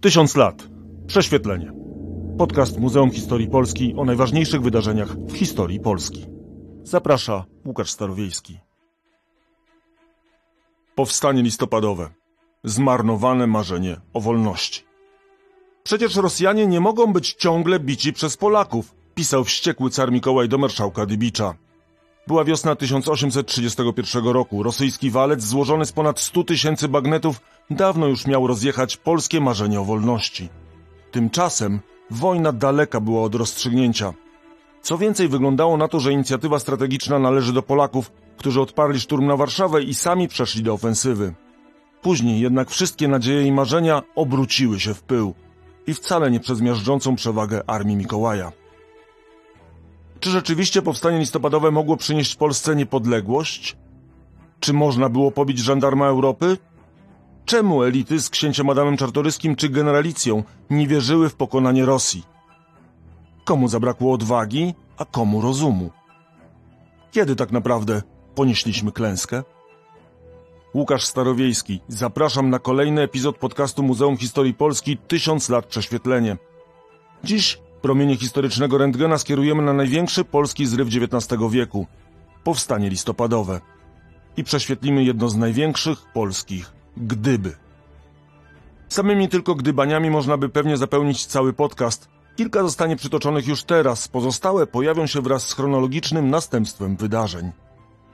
Tysiąc lat. Prześwietlenie. Podcast Muzeum Historii Polski o najważniejszych wydarzeniach w historii Polski. Zaprasza Łukasz Starowiejski. Powstanie listopadowe. Zmarnowane marzenie o wolności. Przecież Rosjanie nie mogą być ciągle bici przez Polaków, pisał wściekły car Mikołaj do marszałka Dybicza. Była wiosna 1831 roku. Rosyjski walec złożony z ponad 100 tysięcy bagnetów dawno już miał rozjechać polskie marzenie o wolności. Tymczasem wojna daleka była od rozstrzygnięcia. Co więcej, wyglądało na to, że inicjatywa strategiczna należy do Polaków, którzy odparli szturm na Warszawę i sami przeszli do ofensywy. Później jednak wszystkie nadzieje i marzenia obróciły się w pył i wcale nie przez miażdżącą przewagę armii Mikołaja. Czy rzeczywiście powstanie listopadowe mogło przynieść Polsce niepodległość? Czy można było pobić żandarma Europy? Czemu elity z księciem Adamem Czartoryskim czy generalicją nie wierzyły w pokonanie Rosji? Komu zabrakło odwagi, a komu rozumu? Kiedy tak naprawdę ponieśliśmy klęskę? Łukasz Starowiejski, zapraszam na kolejny epizod podcastu Muzeum Historii Polski Tysiąc lat prześwietlenie. Dziś promienie historycznego rentgena skierujemy na największy polski zryw XIX wieku powstanie listopadowe i prześwietlimy jedno z największych polskich gdyby. Samymi tylko gdybaniami można by pewnie zapełnić cały podcast. Kilka zostanie przytoczonych już teraz, pozostałe pojawią się wraz z chronologicznym następstwem wydarzeń.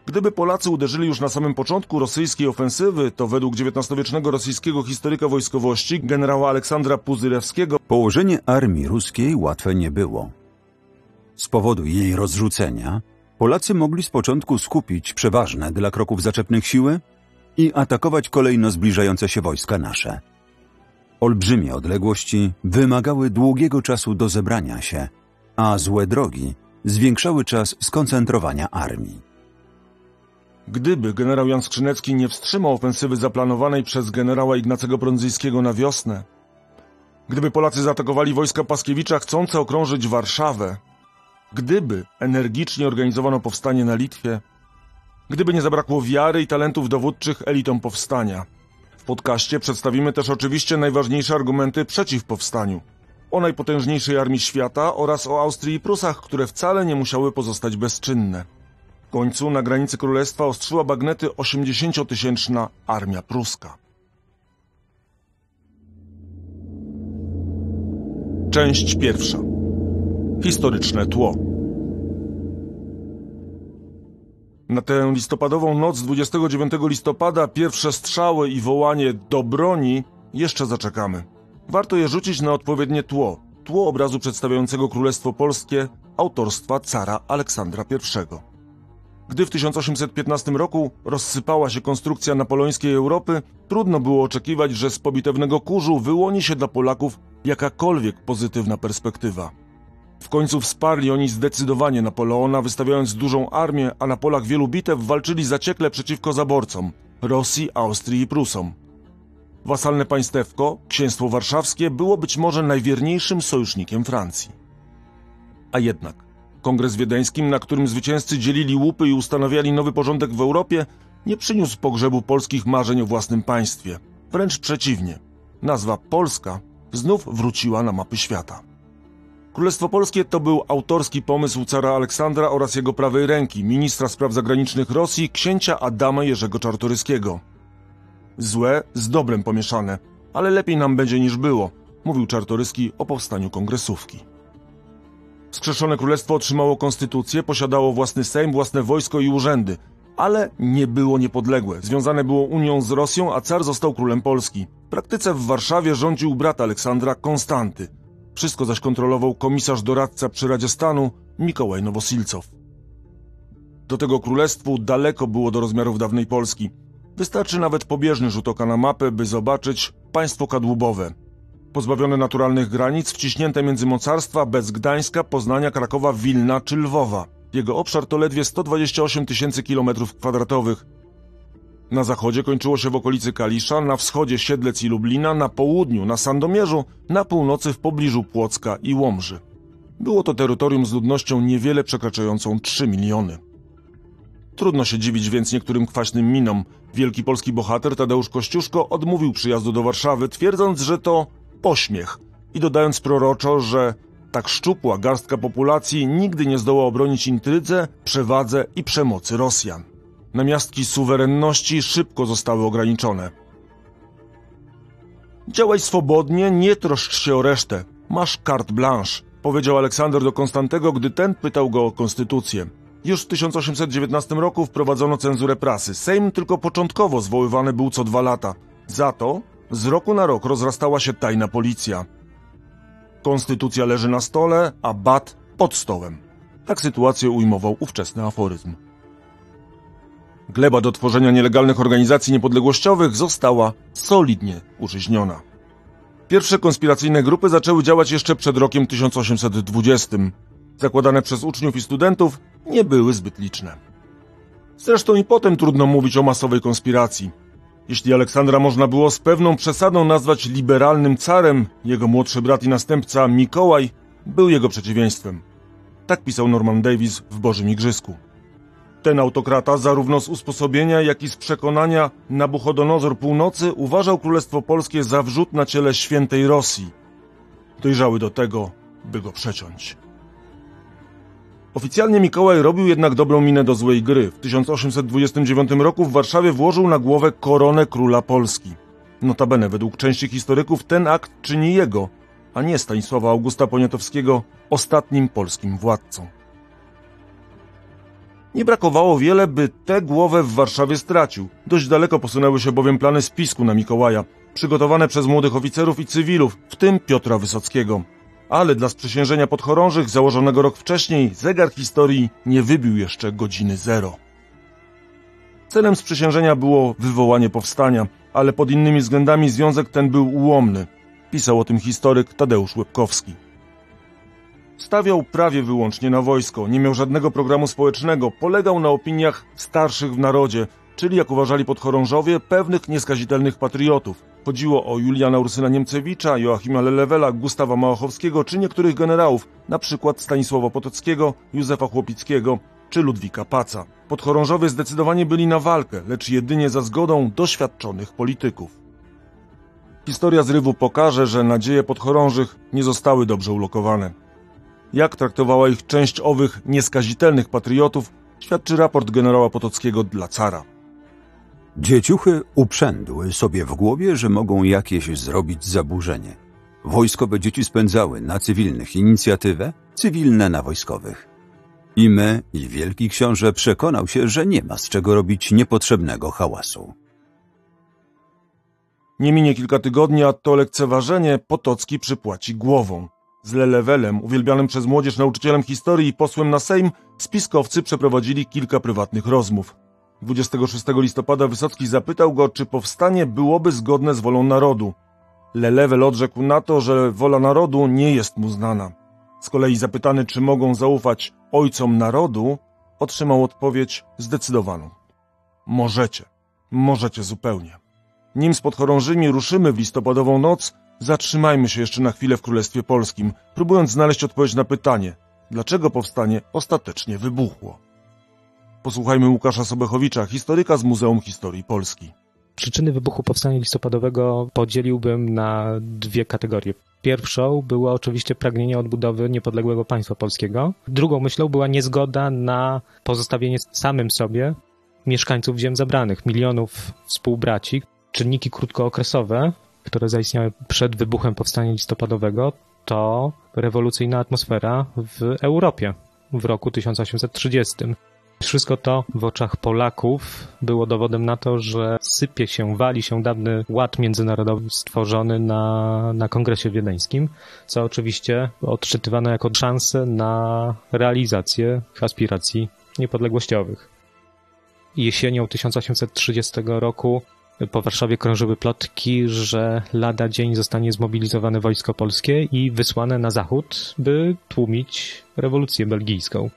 Gdyby Polacy uderzyli już na samym początku rosyjskiej ofensywy, to według XIX-wiecznego rosyjskiego historyka wojskowości, generała Aleksandra Puzyrewskiego, Położenie armii ruskiej łatwe nie było. Z powodu jej rozrzucenia Polacy mogli z początku skupić przeważne dla kroków zaczepnych siły i atakować kolejno zbliżające się wojska nasze. Olbrzymie odległości wymagały długiego czasu do zebrania się, a złe drogi zwiększały czas skoncentrowania armii. gdyby generał Jan Skrzynecki nie wstrzymał ofensywy zaplanowanej przez generała Ignacego Prądzyjskiego na wiosnę, gdyby Polacy zaatakowali wojska Paskiewicza chcące okrążyć Warszawę, gdyby energicznie organizowano powstanie na Litwie, gdyby nie zabrakło wiary i talentów dowódczych elitom powstania. W podcaście przedstawimy też oczywiście najważniejsze argumenty przeciw powstaniu. O najpotężniejszej armii świata oraz o Austrii i Prusach, które wcale nie musiały pozostać bezczynne. W końcu na granicy królestwa ostrzyła bagnety 80-tysięczna armia pruska. Część pierwsza. Historyczne tło. Na tę listopadową noc 29 listopada pierwsze strzały i wołanie do broni jeszcze zaczekamy. Warto je rzucić na odpowiednie tło. Tło obrazu przedstawiającego Królestwo Polskie autorstwa cara Aleksandra I. Gdy w 1815 roku rozsypała się konstrukcja napoleońskiej Europy, trudno było oczekiwać, że z pobitewnego kurzu wyłoni się dla Polaków jakakolwiek pozytywna perspektywa. W końcu wsparli oni zdecydowanie Napoleona, wystawiając dużą armię, a na polach wielu bitew walczyli zaciekle przeciwko zaborcom Rosji, Austrii i Prusom. Wasalne państewko, księstwo warszawskie, było być może najwierniejszym sojusznikiem Francji. A jednak Kongres Wiedeński, na którym zwycięzcy dzielili łupy i ustanawiali nowy porządek w Europie, nie przyniósł pogrzebu polskich marzeń o własnym państwie. Wręcz przeciwnie. Nazwa Polska znów wróciła na mapy świata. Królestwo Polskie to był autorski pomysł cara Aleksandra oraz jego prawej ręki, ministra spraw zagranicznych Rosji, księcia Adama Jerzego Czartoryskiego. Złe z dobrem pomieszane, ale lepiej nam będzie niż było, mówił Czartoryski o powstaniu kongresówki. Skrzeszone królestwo otrzymało konstytucję, posiadało własny sejm, własne wojsko i urzędy, ale nie było niepodległe. Związane było Unią z Rosją, a car został królem Polski. W praktyce w Warszawie rządził brat Aleksandra Konstanty. Wszystko zaś kontrolował komisarz doradca przy Radzie Stanu Mikołaj Nowosilcow. Do tego królestwu daleko było do rozmiarów dawnej Polski. Wystarczy nawet pobieżny rzut oka na mapę, by zobaczyć państwo kadłubowe. Pozbawione naturalnych granic, wciśnięte między mocarstwa bez Gdańska, Poznania, Krakowa, Wilna czy Lwowa. Jego obszar to ledwie 128 tysięcy kilometrów kwadratowych. Na zachodzie kończyło się w okolicy Kalisza, na wschodzie Siedlec i Lublina, na południu na Sandomierzu, na północy w pobliżu Płocka i Łomży. Było to terytorium z ludnością niewiele przekraczającą 3 miliony. Trudno się dziwić więc niektórym kwaśnym minom. Wielki polski bohater Tadeusz Kościuszko odmówił przyjazdu do Warszawy, twierdząc, że to pośmiech i dodając proroczo, że tak szczupła garstka populacji nigdy nie zdoła obronić intrydze, przewadze i przemocy Rosjan. Namiastki suwerenności szybko zostały ograniczone. Działaj swobodnie, nie troszcz się o resztę. Masz carte blanche, powiedział Aleksander do Konstantego, gdy ten pytał go o konstytucję. Już w 1819 roku wprowadzono cenzurę prasy. Sejm tylko początkowo zwoływany był co dwa lata. Za to z roku na rok rozrastała się tajna policja. Konstytucja leży na stole, a bat pod stołem. Tak sytuację ujmował ówczesny aforyzm. Gleba do tworzenia nielegalnych organizacji niepodległościowych została solidnie użyźniona. Pierwsze konspiracyjne grupy zaczęły działać jeszcze przed rokiem 1820. Zakładane przez uczniów i studentów nie były zbyt liczne. Zresztą i potem trudno mówić o masowej konspiracji. Jeśli Aleksandra można było z pewną przesadą nazwać liberalnym carem, jego młodszy brat i następca Mikołaj był jego przeciwieństwem. Tak pisał Norman Davis w Bożym Igrzysku. Ten autokrata zarówno z usposobienia, jak i z przekonania Nabuchodonozor Północy uważał Królestwo Polskie za wrzut na ciele świętej Rosji. Dojrzały do tego, by go przeciąć. Oficjalnie Mikołaj robił jednak dobrą minę do złej gry. W 1829 roku w Warszawie włożył na głowę koronę króla Polski. Notabene według części historyków ten akt czyni jego, a nie Stanisława Augusta Poniatowskiego, ostatnim polskim władcą. Nie brakowało wiele, by tę głowę w Warszawie stracił. Dość daleko posunęły się bowiem plany spisku na Mikołaja, przygotowane przez młodych oficerów i cywilów, w tym Piotra Wysockiego. Ale dla sprzysiężenia podchorążych założonego rok wcześniej zegar historii nie wybił jeszcze godziny zero. Celem sprzysiężenia było wywołanie powstania, ale pod innymi względami związek ten był ułomny. Pisał o tym historyk Tadeusz Łebkowski. Stawiał prawie wyłącznie na wojsko, nie miał żadnego programu społecznego, polegał na opiniach starszych w narodzie, czyli jak uważali podchorążowie, pewnych nieskazitelnych patriotów. Chodziło o Juliana Ursyna Niemcewicza, Joachima Lelewela, Gustawa Małachowskiego czy niektórych generałów, na przykład Stanisława Potockiego, Józefa Chłopickiego czy Ludwika Paca. Podchorążowie zdecydowanie byli na walkę, lecz jedynie za zgodą doświadczonych polityków. Historia zrywu pokaże, że nadzieje podchorążych nie zostały dobrze ulokowane. Jak traktowała ich część owych nieskazitelnych patriotów, świadczy raport generała Potockiego dla cara. Dzieciuchy uprzędły sobie w głowie, że mogą jakieś zrobić zaburzenie. Wojskowe dzieci spędzały na cywilnych inicjatywę, cywilne na wojskowych. I my, i wielki książę przekonał się, że nie ma z czego robić niepotrzebnego hałasu. Nie minie kilka tygodni, a to lekceważenie Potocki przypłaci głową. Z Lelewelem, uwielbianym przez młodzież nauczycielem historii i posłem na Sejm, spiskowcy przeprowadzili kilka prywatnych rozmów. 26 listopada Wysocki zapytał go, czy powstanie byłoby zgodne z wolą narodu. Lelewel odrzekł na to, że wola narodu nie jest mu znana. Z kolei zapytany, czy mogą zaufać ojcom narodu, otrzymał odpowiedź zdecydowaną. Możecie. Możecie zupełnie. Nim z podchorążymi ruszymy w listopadową noc, Zatrzymajmy się jeszcze na chwilę w Królestwie Polskim, próbując znaleźć odpowiedź na pytanie, dlaczego powstanie ostatecznie wybuchło. Posłuchajmy Łukasza Sobechowicza, historyka z Muzeum Historii Polski. Przyczyny wybuchu powstania listopadowego podzieliłbym na dwie kategorie. Pierwszą było oczywiście pragnienie odbudowy niepodległego państwa polskiego. Drugą myślą była niezgoda na pozostawienie samym sobie mieszkańców ziem zabranych, milionów współbraci. Czynniki krótkookresowe które zaistniały przed wybuchem powstania listopadowego, to rewolucyjna atmosfera w Europie w roku 1830. Wszystko to w oczach Polaków było dowodem na to, że sypie się, wali się dawny ład międzynarodowy stworzony na, na Kongresie Wiedeńskim, co oczywiście odczytywano jako szansę na realizację aspiracji niepodległościowych. Jesienią 1830 roku po Warszawie krążyły plotki, że lada dzień zostanie zmobilizowane wojsko polskie i wysłane na zachód, by tłumić rewolucję belgijską.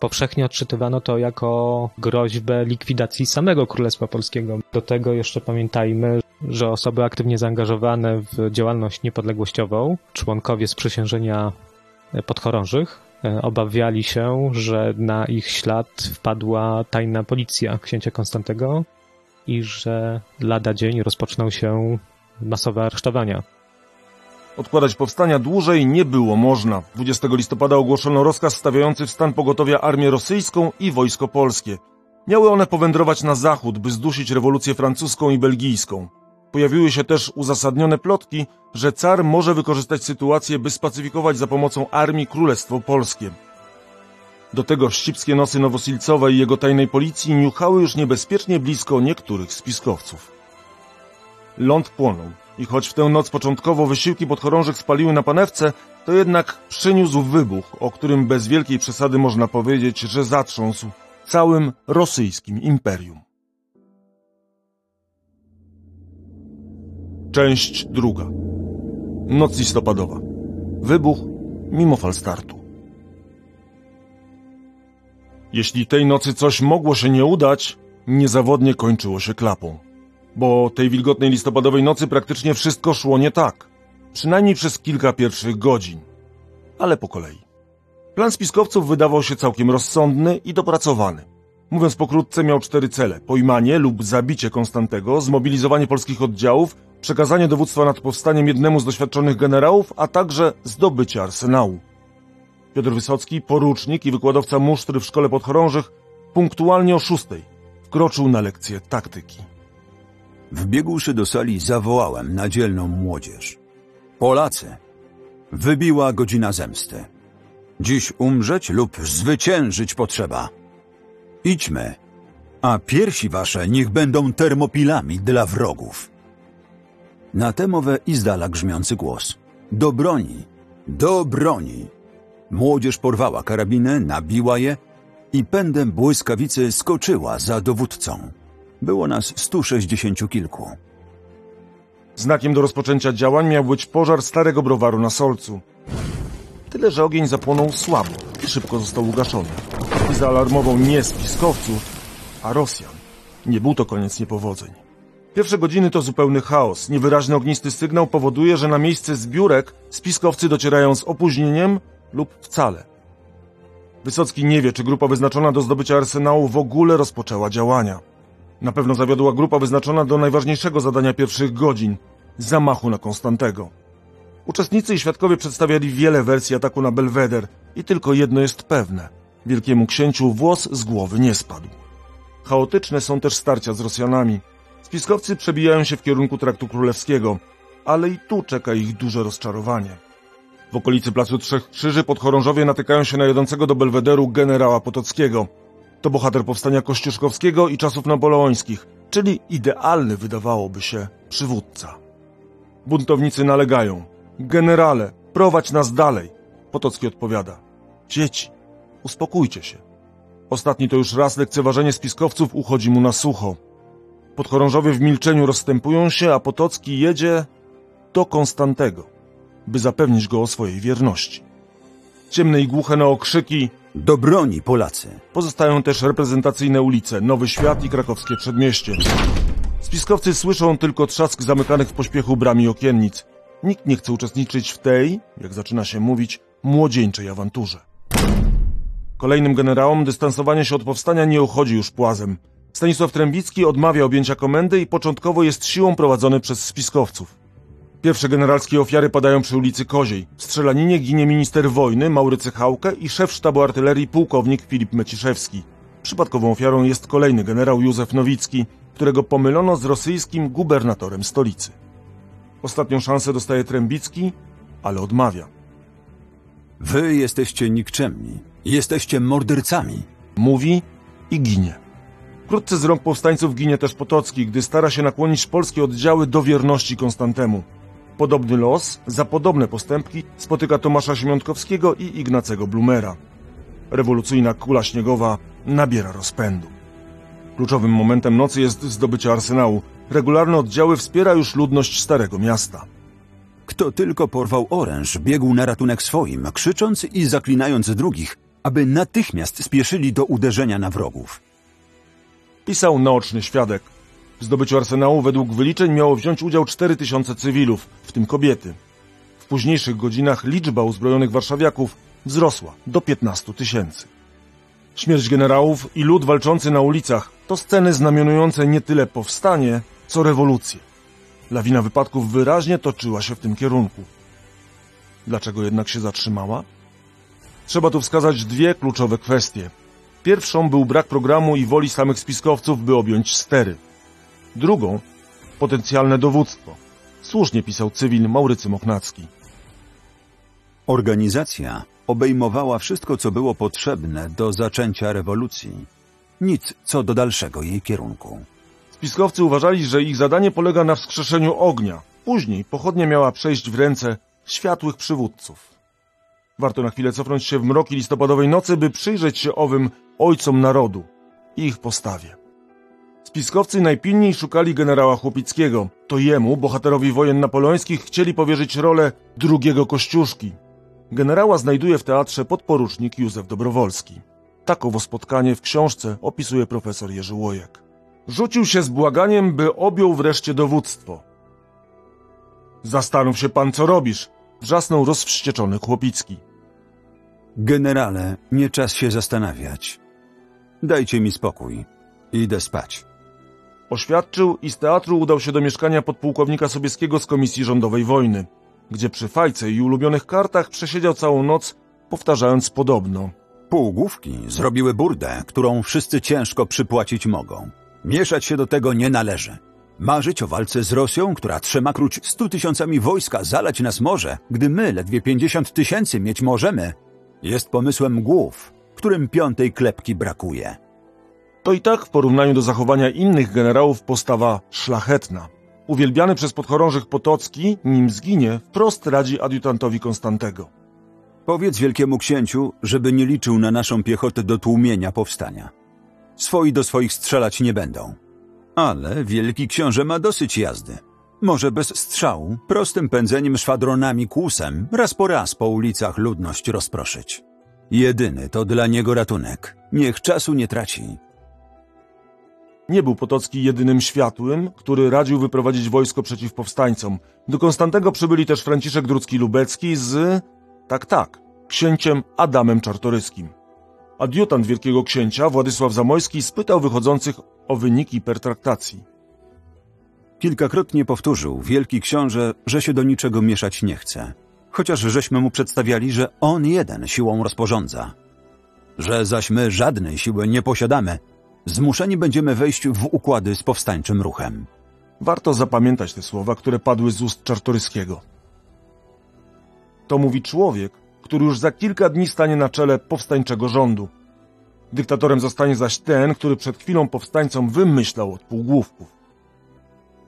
Powszechnie odczytywano to jako groźbę likwidacji samego Królestwa Polskiego. Do tego jeszcze pamiętajmy, że osoby aktywnie zaangażowane w działalność niepodległościową, członkowie sprzysiężenia podchorążych, e, obawiali się, że na ich ślad wpadła tajna policja księcia Konstantego, i że lada dzień rozpoczną się masowe aresztowania. Odkładać powstania dłużej nie było można. 20 listopada ogłoszono rozkaz stawiający w stan pogotowia armię rosyjską i wojsko polskie. Miały one powędrować na zachód, by zdusić rewolucję francuską i belgijską. Pojawiły się też uzasadnione plotki, że car może wykorzystać sytuację, by spacyfikować za pomocą armii Królestwo Polskie. Do tego wścibskie nosy Nowosilcowa i jego tajnej policji niuchały już niebezpiecznie blisko niektórych spiskowców. Ląd płonął i choć w tę noc początkowo wysiłki podchorążych spaliły na panewce, to jednak przyniósł wybuch, o którym bez wielkiej przesady można powiedzieć, że zatrząsł całym rosyjskim imperium. Część druga. Noc listopadowa. Wybuch mimo falstartu. Jeśli tej nocy coś mogło się nie udać, niezawodnie kończyło się klapą. Bo tej wilgotnej listopadowej nocy praktycznie wszystko szło nie tak. Przynajmniej przez kilka pierwszych godzin. Ale po kolei. Plan spiskowców wydawał się całkiem rozsądny i dopracowany. Mówiąc pokrótce, miał cztery cele: pojmanie lub zabicie Konstantego, zmobilizowanie polskich oddziałów, przekazanie dowództwa nad powstaniem jednemu z doświadczonych generałów, a także zdobycie arsenału. Piotr Wysocki, porucznik i wykładowca musztry w szkole podchorążych, punktualnie o szóstej wkroczył na lekcję taktyki. Wbiegłszy do sali, zawołałem na dzielną młodzież. Polacy, wybiła godzina zemsty. Dziś umrzeć lub zwyciężyć potrzeba. Idźmy, a piersi wasze niech będą termopilami dla wrogów. Na tę mowę i zdala grzmiący głos. Do broni, do broni. Młodzież porwała karabiny, nabiła je i pędem błyskawicy skoczyła za dowódcą. Było nas stu sześćdziesięciu kilku. Znakiem do rozpoczęcia działań miał być pożar starego browaru na Solcu. Tyle, że ogień zapłonął słabo i szybko został ugaszony. I zaalarmował nie spiskowców, a Rosjan. Nie był to koniec niepowodzeń. Pierwsze godziny to zupełny chaos. Niewyraźny ognisty sygnał powoduje, że na miejsce zbiórek spiskowcy docierają z opóźnieniem lub wcale. Wysocki nie wie, czy grupa wyznaczona do zdobycia arsenału w ogóle rozpoczęła działania. Na pewno zawiodła grupa wyznaczona do najważniejszego zadania pierwszych godzin zamachu na Konstantego. Uczestnicy i świadkowie przedstawiali wiele wersji ataku na Belweder i tylko jedno jest pewne. Wielkiemu księciu włos z głowy nie spadł. Chaotyczne są też starcia z Rosjanami. Spiskowcy przebijają się w kierunku traktu królewskiego, ale i tu czeka ich duże rozczarowanie. W okolicy Placu Trzech Krzyży podchorążowie natykają się na jadącego do Belwederu generała Potockiego. To bohater powstania kościuszkowskiego i czasów napoleońskich, czyli idealny wydawałoby się przywódca. Buntownicy nalegają. Generale, prowadź nas dalej. Potocki odpowiada. Dzieci, uspokójcie się. Ostatni to już raz lekceważenie spiskowców uchodzi mu na sucho. Podchorążowie w milczeniu rozstępują się, a Potocki jedzie do Konstantego, by zapewnić go o swojej wierności. Ciemne i głuche na okrzyki Do broni, Polacy! Pozostają też reprezentacyjne ulice, Nowy Świat i krakowskie przedmieście. Spiskowcy słyszą tylko trzask zamykanych w pośpiechu bram i okiennic. Nikt nie chce uczestniczyć w tej, jak zaczyna się mówić, młodzieńczej awanturze. Kolejnym generałom dystansowanie się od powstania nie uchodzi już płazem. Stanisław Trębicki odmawia objęcia komendy i początkowo jest siłą prowadzony przez spiskowców. Pierwsze generalskie ofiary padają przy ulicy Koziej. W strzelaninie ginie minister wojny Maurycy Chałkę i szef sztabu artylerii pułkownik Filip Meciszewski. Przypadkową ofiarą jest kolejny generał Józef Nowicki, którego pomylono z rosyjskim gubernatorem stolicy. Ostatnią szansę dostaje Trębicki, ale odmawia. Wy jesteście nikczemni. Jesteście mordercami. Mówi i ginie. Wkrótce z rąk powstańców ginie też Potocki, gdy stara się nakłonić polskie oddziały do wierności Konstantemu. Podobny los, za podobne postępki, spotyka Tomasza Siemiątkowskiego i Ignacego Blumera. Rewolucyjna kula śniegowa nabiera rozpędu. Kluczowym momentem nocy jest zdobycie arsenału. Regularne oddziały wspiera już ludność Starego Miasta. Kto tylko porwał oręż, biegł na ratunek swoim, krzycząc i zaklinając drugich, aby natychmiast spieszyli do uderzenia na wrogów. Pisał naoczny świadek. W zdobyciu arsenału według wyliczeń miało wziąć udział 4000 cywilów, w tym kobiety. W późniejszych godzinach liczba uzbrojonych warszawiaków wzrosła do 15 tysięcy. Śmierć generałów i lud walczący na ulicach to sceny znamionujące nie tyle powstanie, co rewolucję. Lawina wypadków wyraźnie toczyła się w tym kierunku. Dlaczego jednak się zatrzymała? Trzeba tu wskazać dwie kluczowe kwestie. Pierwszą był brak programu i woli samych spiskowców, by objąć stery. Drugą potencjalne dowództwo. Słusznie pisał cywil Maurycy Mochnacki. Organizacja obejmowała wszystko, co było potrzebne do zaczęcia rewolucji. Nic co do dalszego jej kierunku. Spiskowcy uważali, że ich zadanie polega na wskrzeszeniu ognia. Później pochodnia miała przejść w ręce światłych przywódców. Warto na chwilę cofnąć się w mroki listopadowej nocy, by przyjrzeć się owym ojcom narodu i ich postawie. Spiskowcy najpilniej szukali generała Chłopickiego. To jemu, bohaterowi wojen napoleońskich, chcieli powierzyć rolę drugiego Kościuszki. Generała znajduje w teatrze podporucznik Józef Dobrowolski. Takowo spotkanie w książce opisuje profesor Jerzy Łojek. Rzucił się z błaganiem, by objął wreszcie dowództwo. Zastanów się pan, co robisz, wrzasnął rozwścieczony Chłopicki. Generale, nie czas się zastanawiać. Dajcie mi spokój. Idę spać. Oświadczył i z teatru udał się do mieszkania podpułkownika Sobieskiego z Komisji Rządowej Wojny, gdzie przy fajce i ulubionych kartach przesiedział całą noc, powtarzając podobno. Półgłówki zrobiły burdę, którą wszyscy ciężko przypłacić mogą. Mieszać się do tego nie należy. Marzyć o walce z Rosją, która trzymakróć stu tysiącami wojska zalać nas może, gdy my ledwie pięćdziesiąt tysięcy mieć możemy, jest pomysłem głów, którym piątej klepki brakuje. To i tak w porównaniu do zachowania innych generałów postawa szlachetna. Uwielbiany przez podchorążych Potocki, nim zginie, wprost radzi adiutantowi Konstantego. Powiedz wielkiemu księciu, żeby nie liczył na naszą piechotę do tłumienia powstania. Swoi do swoich strzelać nie będą. Ale wielki książę ma dosyć jazdy. Może bez strzału, prostym pędzeniem szwadronami kłusem, raz po raz po ulicach ludność rozproszyć. Jedyny to dla niego ratunek. Niech czasu nie traci. Nie był Potocki jedynym światłym, który radził wyprowadzić wojsko przeciw powstańcom. Do Konstantego przybyli też Franciszek Drucki-Lubecki z... tak, tak, księciem Adamem Czartoryskim. Adiutant wielkiego księcia, Władysław Zamojski, spytał wychodzących o wyniki pertraktacji. Kilkakrotnie powtórzył wielki książę, że się do niczego mieszać nie chce. Chociaż żeśmy mu przedstawiali, że on jeden siłą rozporządza. Że zaś my żadnej siły nie posiadamy, zmuszeni będziemy wejść w układy z powstańczym ruchem. Warto zapamiętać te słowa, które padły z ust Czartoryskiego. To mówi człowiek, który już za kilka dni stanie na czele powstańczego rządu. Dyktatorem zostanie zaś ten, który przed chwilą powstańcom wymyślał od półgłówków.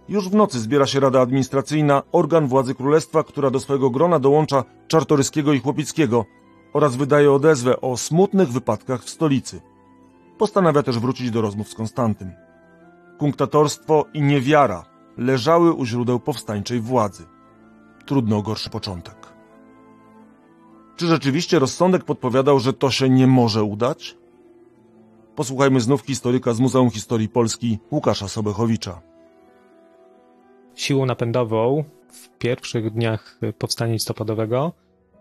Już w nocy zbiera się Rada Administracyjna, organ władzy królestwa, która do swojego grona dołącza Czartoryskiego i Chłopickiego oraz wydaje odezwę o smutnych wypadkach w stolicy. Postanawia też wrócić do rozmów z Konstantym. Kunktatorstwo i niewiara leżały u źródeł powstańczej władzy. Trudno o gorszy początek. Czy rzeczywiście rozsądek podpowiadał, że to się nie może udać? Posłuchajmy znów historyka z Muzeum Historii Polski Łukasza Sobechowicza. Siłą napędową w pierwszych dniach powstania listopadowego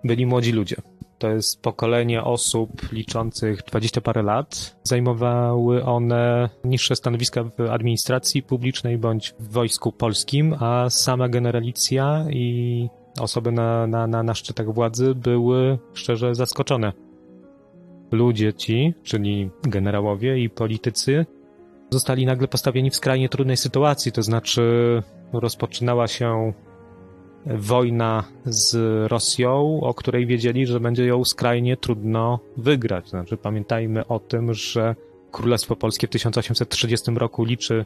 byli młodzi ludzie. To jest pokolenie osób liczących 20 parę lat. Zajmowały one niższe stanowiska w administracji publicznej bądź w wojsku polskim, a sama generalicja i osoby na, na, na, na szczytach władzy były szczerze zaskoczone. Ludzie ci, czyli generałowie i politycy, zostali nagle postawieni w skrajnie trudnej sytuacji, to znaczy rozpoczynała się wojna z Rosją, o której wiedzieli, że będzie ją skrajnie trudno wygrać. Znaczy, pamiętajmy o tym, że Królestwo Polskie w 1830 roku liczy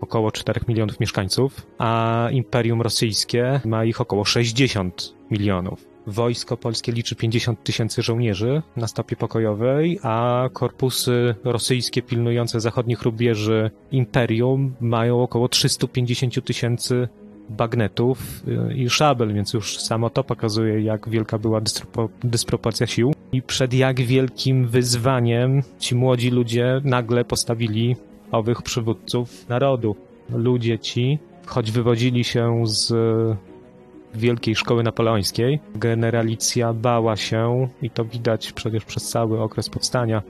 około 4 milionów mieszkańców, a Imperium Rosyjskie ma ich około 60 milionów. Wojsko polskie liczy 50 tysięcy żołnierzy na stopie pokojowej, a korpusy rosyjskie pilnujące zachodnich rubieży Imperium mają około 350 tysięcy bagnetów i szabel, więc już samo to pokazuje, jak wielka była dysproporcja sił i przed jak wielkim wyzwaniem ci młodzi ludzie nagle postawili owych przywódców narodu. Ludzie ci, choć wywodzili się z wielkiej szkoły napoleońskiej, generalicja bała się, i to widać przecież przez cały okres powstania,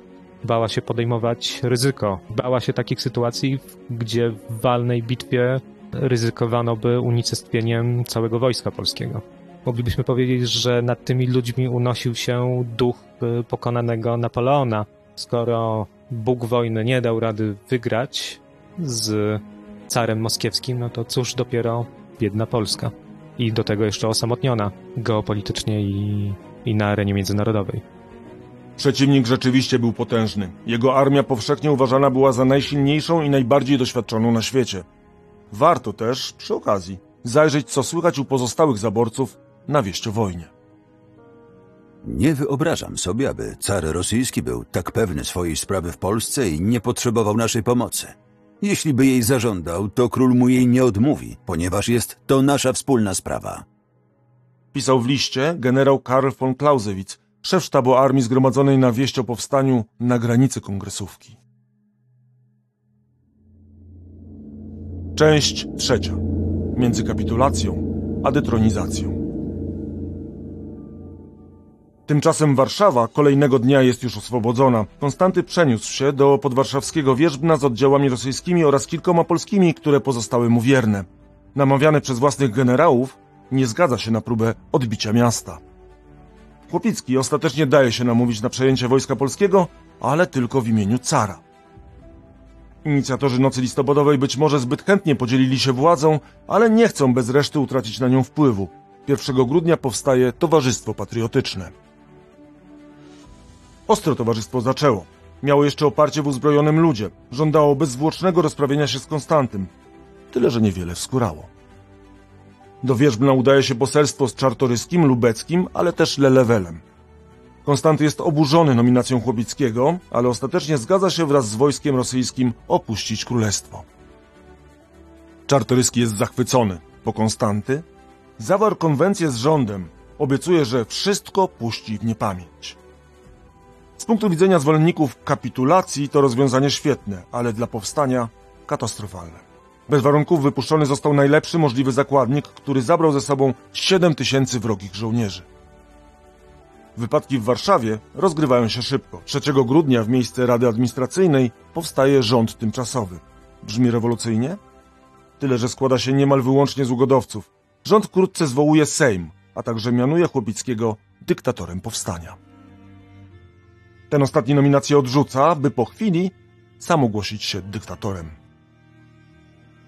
bała się podejmować ryzyko. Bała się takich sytuacji, gdzie w walnej bitwie ryzykowano by unicestwieniem całego wojska polskiego. Moglibyśmy powiedzieć, że nad tymi ludźmi unosił się duch y, pokonanego Napoleona. Skoro Bóg wojny nie dał rady wygrać z carem moskiewskim, no to cóż dopiero biedna Polska. I do tego jeszcze osamotniona geopolitycznie i, i na arenie międzynarodowej. Przeciwnik rzeczywiście był potężny. Jego armia powszechnie uważana była za najsilniejszą i najbardziej doświadczoną na świecie. Warto też, przy okazji, zajrzeć co słychać u pozostałych zaborców na wieść o wojnie. Nie wyobrażam sobie, aby car rosyjski był tak pewny swojej sprawy w Polsce i nie potrzebował naszej pomocy. Jeśli by jej zażądał, to król mu jej nie odmówi, ponieważ jest to nasza wspólna sprawa. Pisał w liście generał Karl von Clausewitz, szef sztabu armii zgromadzonej na wieść o powstaniu na granicy kongresówki. Część trzecia. Między kapitulacją a detronizacją. Tymczasem Warszawa kolejnego dnia jest już oswobodzona. Konstanty przeniósł się do podwarszawskiego wierzbna z oddziałami rosyjskimi oraz kilkoma polskimi, które pozostały mu wierne. Namawiany przez własnych generałów, nie zgadza się na próbę odbicia miasta. Chłopicki ostatecznie daje się namówić na przejęcie wojska polskiego, ale tylko w imieniu cara. Inicjatorzy Nocy Listopadowej być może zbyt chętnie podzielili się władzą, ale nie chcą bez reszty utracić na nią wpływu. 1 grudnia powstaje Towarzystwo Patriotyczne. Ostro towarzystwo zaczęło. Miało jeszcze oparcie w uzbrojonym ludzie. Żądało bezzwłocznego rozprawienia się z Konstantym. Tyle, że niewiele wskórało. Do Wierzbna udaje się poselstwo z Czartoryskim, Lubeckim, ale też Lelewelem. Konstanty jest oburzony nominacją Chłopickiego, ale ostatecznie zgadza się wraz z wojskiem rosyjskim opuścić królestwo. Czartoryski jest zachwycony, bo Konstanty zawarł konwencję z rządem, obiecuje, że wszystko puści w niepamięć. Z punktu widzenia zwolenników kapitulacji to rozwiązanie świetne, ale dla powstania katastrofalne. Bez warunków wypuszczony został najlepszy możliwy zakładnik, który zabrał ze sobą 7 tysięcy wrogich żołnierzy. Wypadki w Warszawie rozgrywają się szybko. 3 grudnia w miejsce Rady Administracyjnej powstaje rząd tymczasowy. Brzmi rewolucyjnie? Tyle, że składa się niemal wyłącznie z ugodowców. Rząd wkrótce zwołuje Sejm, a także mianuje Chłopickiego dyktatorem powstania. Ten ostatni nominację odrzuca, by po chwili sam ogłosić się dyktatorem.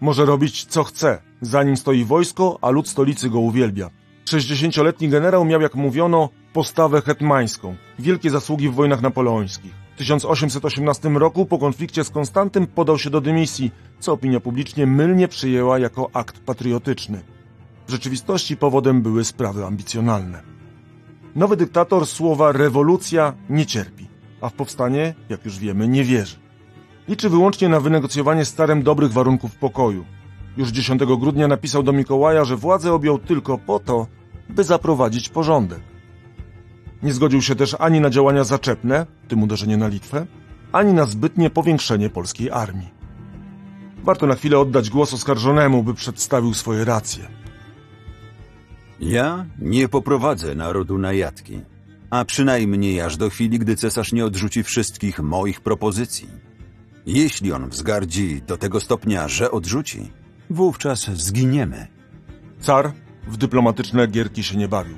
Może robić co chce, zanim stoi wojsko, a lud stolicy go uwielbia. 60-letni generał miał, jak mówiono, postawę hetmańską, wielkie zasługi w wojnach napoleońskich. W 1818 roku po konflikcie z Konstantym podał się do dymisji, co opinia publicznie mylnie przyjęła jako akt patriotyczny. W rzeczywistości powodem były sprawy ambicjonalne. Nowy dyktator słowa rewolucja nie cierpi, a w powstanie, jak już wiemy, nie wierzy. Liczy wyłącznie na wynegocjowanie starem dobrych warunków pokoju. Już 10 grudnia napisał do Mikołaja, że władzę objął tylko po to, by zaprowadzić porządek. Nie zgodził się też ani na działania zaczepne, tym uderzenie na Litwę, ani na zbytnie powiększenie polskiej armii. Warto na chwilę oddać głos oskarżonemu, by przedstawił swoje racje. Ja nie poprowadzę narodu na jatki, a przynajmniej aż do chwili, gdy cesarz nie odrzuci wszystkich moich propozycji. Jeśli on wzgardzi do tego stopnia, że odrzuci, wówczas zginiemy. Car w dyplomatyczne gierki się nie bawił.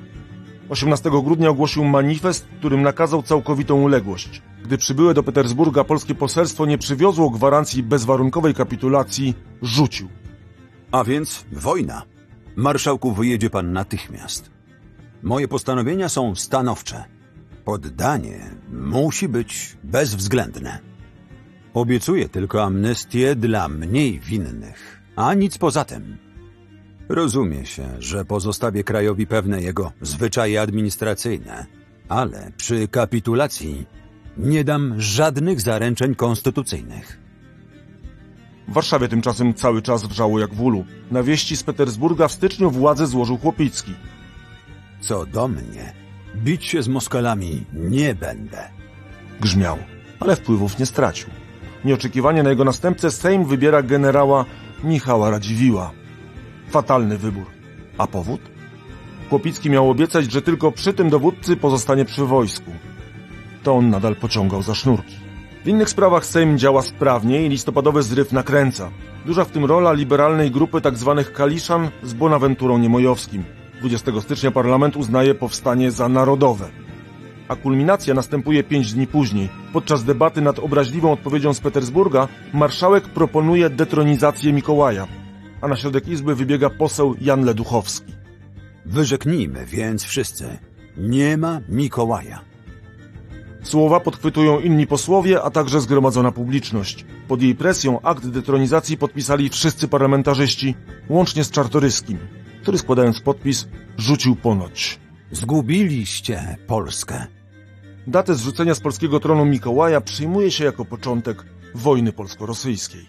18 grudnia ogłosił manifest, którym nakazał całkowitą uległość. Gdy przybyłe do Petersburga polskie poselstwo nie przywiozło gwarancji bezwarunkowej kapitulacji, rzucił. A więc wojna. Marszałku, wyjedzie pan natychmiast. Moje postanowienia są stanowcze. Poddanie musi być bezwzględne. Obiecuję tylko amnestię dla mniej winnych, a nic poza tym. Rozumie się, że pozostawię krajowi pewne jego zwyczaje administracyjne, ale przy kapitulacji nie dam żadnych zaręczeń konstytucyjnych. W Warszawie tymczasem cały czas wrzało jak w ulu. Na wieści z Petersburga w styczniu władzę złożył Chłopicki. Co do mnie, bić się z Moskalami nie będę. Grzmiał, ale wpływów nie stracił. Nieoczekiwanie na jego następcę Sejm wybiera generała Michała Radziwiła. Fatalny wybór. A powód? Chłopicki miał obiecać, że tylko przy tym dowódcy pozostanie przy wojsku. To on nadal pociągał za sznurki. W innych sprawach Sejm działa sprawnie i listopadowy zryw nakręca. Duża w tym rola liberalnej grupy tzw. Kaliszan z Bonaventurą Niemojowskim. 20 stycznia parlament uznaje powstanie za narodowe. A kulminacja następuje pięć dni później. Podczas debaty nad obraźliwą odpowiedzią z Petersburga marszałek proponuje detronizację Mikołaja, a na środek izby wybiega poseł Jan Leduchowski. Wyrzeknijmy więc wszyscy. Nie ma Mikołaja. Słowa podchwytują inni posłowie, a także zgromadzona publiczność. Pod jej presją akt detronizacji podpisali wszyscy parlamentarzyści, łącznie z Czartoryskim, który składając podpis rzucił ponoć. Zgubiliście Polskę. Datę zrzucenia z polskiego tronu Mikołaja przyjmuje się jako początek wojny polsko-rosyjskiej.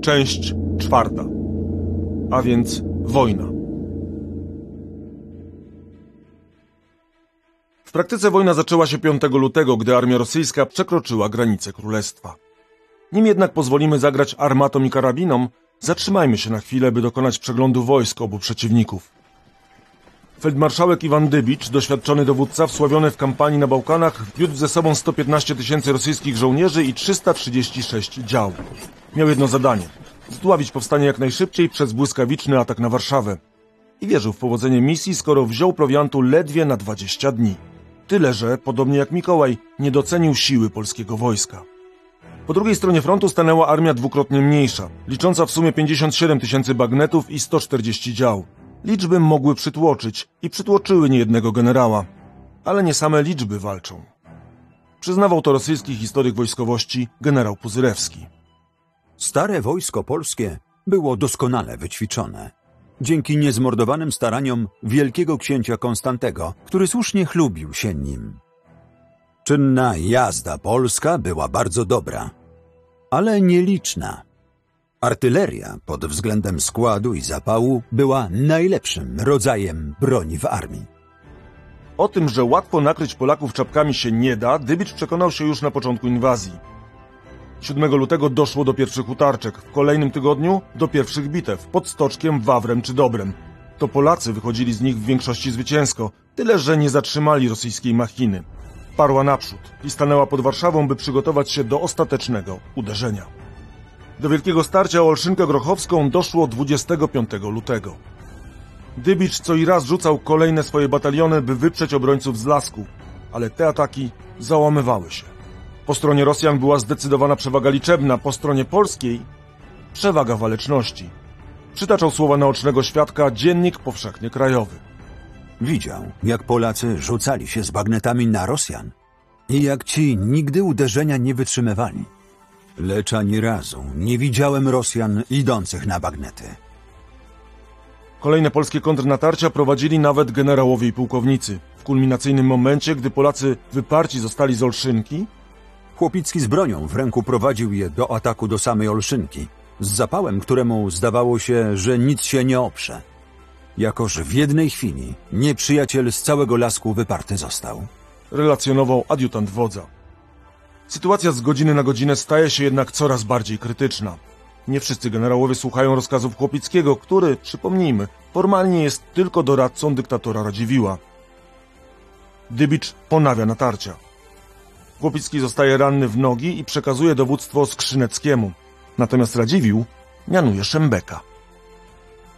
Część czwarta. A więc wojna. W praktyce wojna zaczęła się 5 lutego, gdy armia rosyjska przekroczyła granice królestwa. Nim jednak pozwolimy zagrać armatom i karabinom, zatrzymajmy się na chwilę, by dokonać przeglądu wojsk obu przeciwników. Feldmarszałek Iwan Dybicz, doświadczony dowódca, wsławiony w kampanii na Bałkanach, wiódł ze sobą 115 tysięcy rosyjskich żołnierzy i 336 dział. Miał jedno zadanie – zdławić powstanie jak najszybciej przez błyskawiczny atak na Warszawę. I wierzył w powodzenie misji, skoro wziął prowiantu ledwie na 20 dni. Tyle, że, podobnie jak Mikołaj, nie docenił siły polskiego wojska. Po drugiej stronie frontu stanęła armia dwukrotnie mniejsza, licząca w sumie 57 tysięcy bagnetów i 140 dział. Liczby mogły przytłoczyć i przytłoczyły niejednego generała. Ale nie same liczby walczą. Przyznawał to rosyjski historyk wojskowości generał Puzyrewski. Stare wojsko polskie było doskonale wyćwiczone. Dzięki niezmordowanym staraniom wielkiego księcia Konstantego, który słusznie chlubił się nim. Czynna jazda polska była bardzo dobra, ale nieliczna. Artyleria pod względem składu i zapału była najlepszym rodzajem broni w armii. O tym, że łatwo nakryć Polaków czapkami się nie da, Dybicz przekonał się już na początku inwazji. 7 lutego doszło do pierwszych utarczek, w kolejnym tygodniu do pierwszych bitew pod Stoczkiem, Wawrem czy Dobrem. To Polacy wychodzili z nich w większości zwycięsko, tyle że nie zatrzymali rosyjskiej machiny. Parła naprzód i stanęła pod Warszawą, by przygotować się do ostatecznego uderzenia. Do wielkiego starcia o Olszynkę Grochowską doszło 25 lutego. Dybicz co i raz rzucał kolejne swoje bataliony, by wyprzeć obrońców z lasku, ale te ataki załamywały się. Po stronie Rosjan była zdecydowana przewaga liczebna, po stronie polskiej przewaga waleczności. Przytaczał słowa naocznego świadka Dziennik Powszechnie Krajowy. Widział, jak Polacy rzucali się z bagnetami na Rosjan i jak ci nigdy uderzenia nie wytrzymywali. Lecz ani razu nie widziałem Rosjan idących na bagnety. Kolejne polskie kontrnatarcia prowadzili nawet generałowie i pułkownicy. W kulminacyjnym momencie, gdy Polacy wyparci zostali z Olszynki, Chłopicki z bronią w ręku prowadził je do ataku do samej Olszynki, z zapałem, któremu zdawało się, że nic się nie oprze. Jakoż w jednej chwili nieprzyjaciel z całego lasku wyparty został. relacjonował adiutant wodza. Sytuacja z godziny na godzinę staje się jednak coraz bardziej krytyczna. Nie wszyscy generałowie słuchają rozkazów Chłopickiego, który, przypomnijmy, formalnie jest tylko doradcą dyktatora Radziwiła. Dybicz ponawia natarcia. Chłopicki zostaje ranny w nogi i przekazuje dowództwo Skrzyneckiemu. Natomiast Radziwił mianuje Szembeka.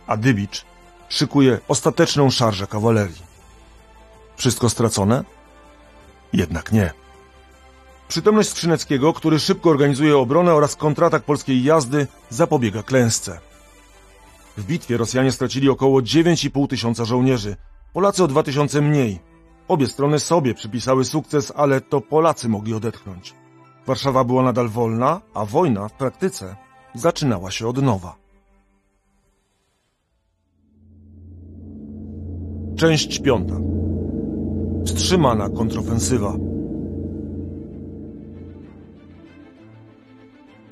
A Dybicz szykuje ostateczną szarżę kawalerii. Wszystko stracone? Jednak nie. Przytomność Skrzyneckiego, który szybko organizuje obronę oraz kontratak polskiej jazdy, zapobiega klęsce. W bitwie Rosjanie stracili około 9,5 tysiąca żołnierzy, Polacy o 2 tysiące mniej. Obie strony sobie przypisały sukces, ale to Polacy mogli odetchnąć. Warszawa była nadal wolna, a wojna w praktyce zaczynała się od nowa. Część piąta. Wstrzymana kontrofensywa.